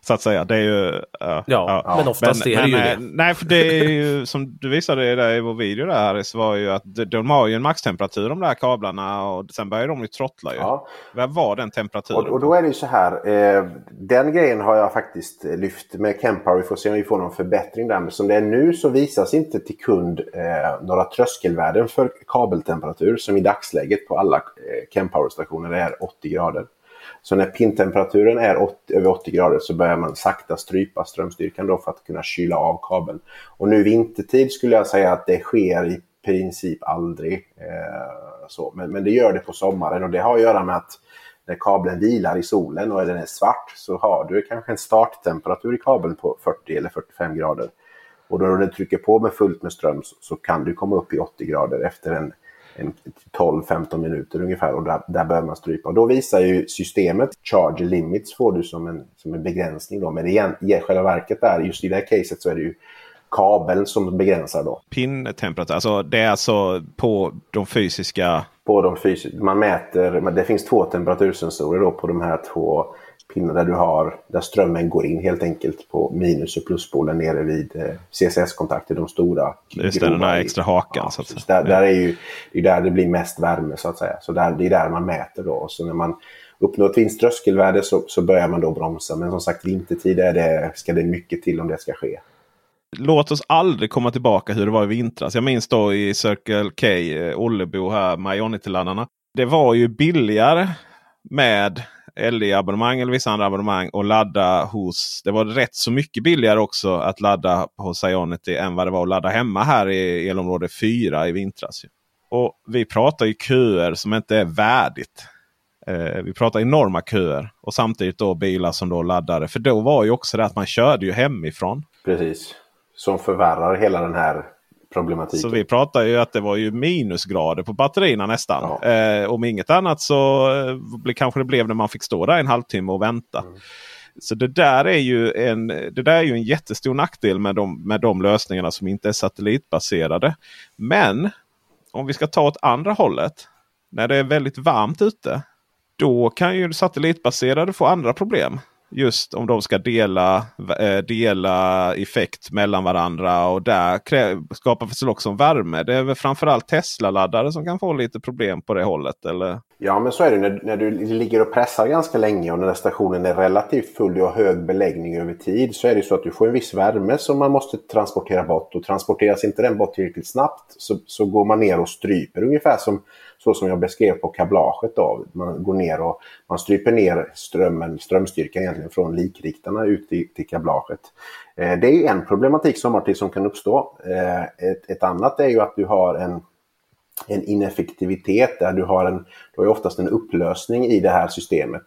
Så att säga. Det är ju, uh, ja, ja, men oftast men, är det ju det. Nej, för det är ju som du visade där i vår video där. Så var ju att de har ju en maxtemperatur de där kablarna och sen börjar de ju trottla. Ju. Ja. Vad var den temperaturen? Och, och, då är det ju så här. Eh, den grejen har jag faktiskt lyft med Kempower. Vi får se om vi får någon förbättring där. Men som det är nu så visas inte till kund eh, några tröskelvärden för kabeltemperatur som i dagsläget på alla eh, Kempower-stationer är 80 grader. Så när pintemperaturen är 80, över 80 grader så börjar man sakta strypa strömstyrkan då för att kunna kyla av kabeln. Och nu vintertid skulle jag säga att det sker i princip aldrig. Eh, så. Men, men det gör det på sommaren och det har att göra med att när kabeln vilar i solen och den är svart så har du kanske en starttemperatur i kabeln på 40 eller 45 grader. Och då när du trycker på med fullt med ström så, så kan du komma upp i 80 grader efter en 12-15 minuter ungefär och där, där börjar man strypa. Och då visar ju systemet charge limits får du som en, som en begränsning då. Men igen, i själva verket där, just i det här caset så är det ju kabeln som begränsar då. Pin-temperatur, alltså det är alltså på de fysiska... På de fysiska, man mäter, det finns två temperatursensorer då på de här två pinnar där du har där strömmen går in helt enkelt på minus och pluspolen nere vid eh, CCS-kontakter, de stora. Just det, den här extra hakan. Ja, så att säga. Där, där, är ju det är där det blir mest värme så att säga. Så där, det är där man mäter då. Så när man uppnår ett visst tröskelvärde så, så börjar man då bromsa. Men som sagt vintertid är det, ska det mycket till om det ska ske. Låt oss aldrig komma tillbaka hur det var i vintras. Jag minns då i Circle K, eh, Ollebo här, Majonity-laddarna. Det var ju billigare med LE-abonnemang eller vissa andra abonnemang och ladda hos. Det var rätt så mycket billigare också att ladda hos Ionity än vad det var att ladda hemma här i elområde 4 i vintras. Och Vi pratar ju köer som inte är värdigt. Eh, vi pratar enorma köer och samtidigt då bilar som då laddade. För då var ju också det att man körde ju hemifrån. Precis. Som förvärrar hela den här problematiken. Så vi pratar ju att det var ju minusgrader på batterierna nästan. Ja. Eh, om inget annat så eh, kanske det blev när man fick stå där en halvtimme och vänta. Mm. Så det där är ju en, det där är ju en jättestor nackdel med de, med de lösningarna som inte är satellitbaserade. Men om vi ska ta åt andra hållet. När det är väldigt varmt ute. Då kan ju satellitbaserade få andra problem just om de ska dela, eh, dela effekt mellan varandra. Och där skapar väl också värme. Det är väl framförallt Tesla-laddare som kan få lite problem på det hållet. Eller? Ja men så är det när, när du ligger och pressar ganska länge och när stationen är relativt full och hög beläggning över tid. Så är det så att du får en viss värme som man måste transportera bort. Och transporteras inte den bort tillräckligt snabbt så, så går man ner och stryper ungefär som så som jag beskrev på kablaget. Då. Man går ner och man stryper ner strömmen, strömstyrkan egentligen från likriktarna ut till, till kablaget. Eh, det är en problematik sommartid som kan uppstå. Eh, ett, ett, annat är ju att du har en, en ineffektivitet där du har, en, du har oftast en upplösning i det här systemet.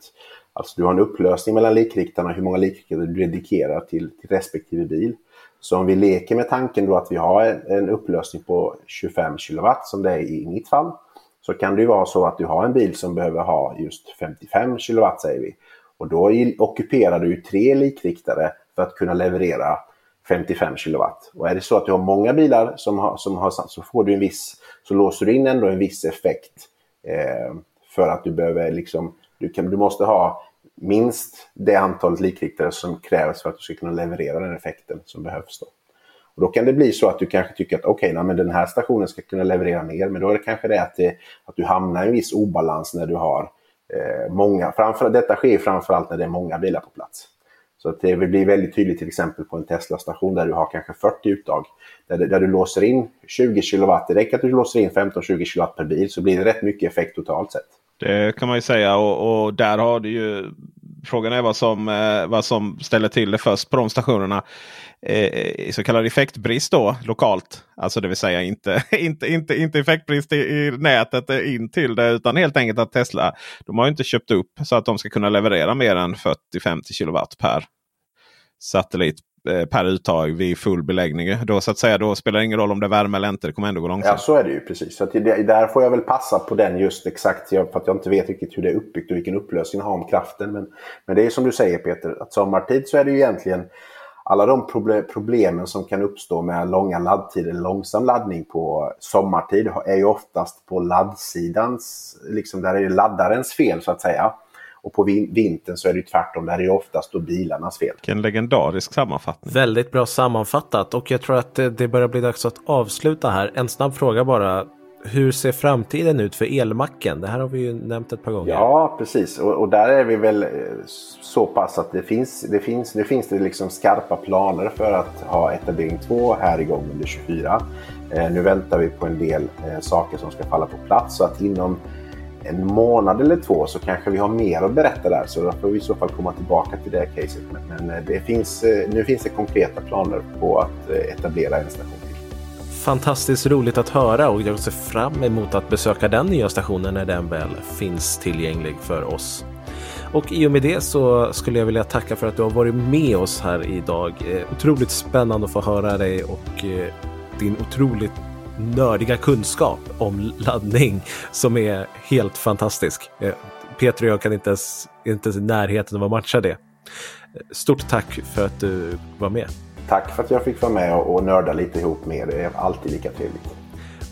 Alltså du har en upplösning mellan likriktarna, hur många likriktare du dedikerar till, till respektive bil. Så om vi leker med tanken då att vi har en, en upplösning på 25 kW som det är i mitt fall så kan det ju vara så att du har en bil som behöver ha just 55 kW säger vi. Och då ockuperar du tre likriktare för att kunna leverera 55 kW. Och är det så att du har många bilar som har, som har så får du en viss, så låser du in ändå en viss effekt. Eh, för att du behöver liksom, du, kan, du måste ha minst det antalet likriktare som krävs för att du ska kunna leverera den effekten som behövs. Då. Och då kan det bli så att du kanske tycker att okej, okay, den här stationen ska kunna leverera mer. Men då är det kanske det att, det, att du hamnar i en viss obalans när du har eh, många. Framför, detta sker framförallt när det är många bilar på plats. Så att det blir väldigt tydligt till exempel på en Tesla-station där du har kanske 40 uttag. Där, där du låser in 20 kW. Det räcker att du låser in 15-20 kW per bil så blir det rätt mycket effekt totalt sett. Det kan man ju säga och, och där har du ju Frågan är vad som, eh, vad som ställer till det först på de stationerna. Eh, så kallad effektbrist då lokalt. Alltså det vill säga inte, inte, inte, inte effektbrist i, i nätet eh, in till det utan helt enkelt att Tesla de har inte köpt upp så att de ska kunna leverera mer än 40-50 kilowatt per satellit Eh, per uttag vid full beläggning. Då, så att säga, då spelar det ingen roll om det är värme eller inte. Det kommer ändå gå långsamt. Ja, så är det ju precis. Så det, där får jag väl passa på den just exakt. För att jag inte vet riktigt hur det är uppbyggt och vilken upplösning det har om kraften. Men, men det är som du säger Peter, att sommartid så är det ju egentligen alla de problemen som kan uppstå med långa laddtider, långsam laddning på sommartid är ju oftast på laddsidans, liksom där är det laddarens fel så att säga. Och på vintern så är det tvärtom. Där är det oftast då bilarnas fel. Vilken legendarisk sammanfattning. Väldigt bra sammanfattat och jag tror att det börjar bli dags att avsluta här. En snabb fråga bara. Hur ser framtiden ut för elmacken? Det här har vi ju nämnt ett par gånger. Ja, precis. Och, och där är vi väl eh, så pass att det finns, det finns, nu finns det liksom skarpa planer för att ha etablering 2 här igång under 24. Eh, nu väntar vi på en del eh, saker som ska falla på plats så att inom en månad eller två så kanske vi har mer att berätta där. Så då får vi i så fall komma tillbaka till det caset. Men men eh, det finns, eh, nu finns det konkreta planer på att eh, etablera en station till. Fantastiskt roligt att höra och jag ser fram emot att besöka den nya stationen när den väl finns tillgänglig för oss. Och i och med det så skulle jag vilja tacka för att du har varit med oss här idag. Otroligt spännande att få höra dig och din otroligt nördiga kunskap om laddning som är helt fantastisk. Eh, Peter och jag kan inte ens, inte ens i närheten av att matcha det. Eh, stort tack för att du var med. Tack för att jag fick vara med och nörda lite ihop med er. Det är alltid lika trevligt.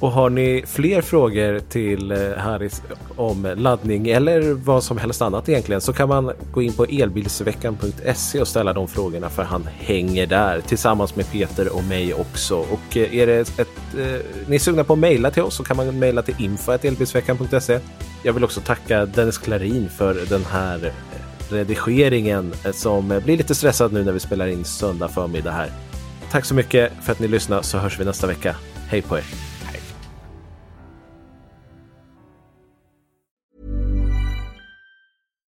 Och har ni fler frågor till eh, Harris om laddning eller vad som helst annat egentligen så kan man gå in på elbilsveckan.se och ställa de frågorna för han hänger där tillsammans med Peter och mig också. Och eh, är det ett, eh, ni är sugna på att mejla till oss så kan man mejla till info.elbilsveckan.se. Jag vill också tacka Dennis Klarin för den här eh, redigeringen som blir lite stressad nu när vi spelar in söndag förmiddag här. Tack så mycket för att ni lyssnade så hörs vi nästa vecka. Hej på er!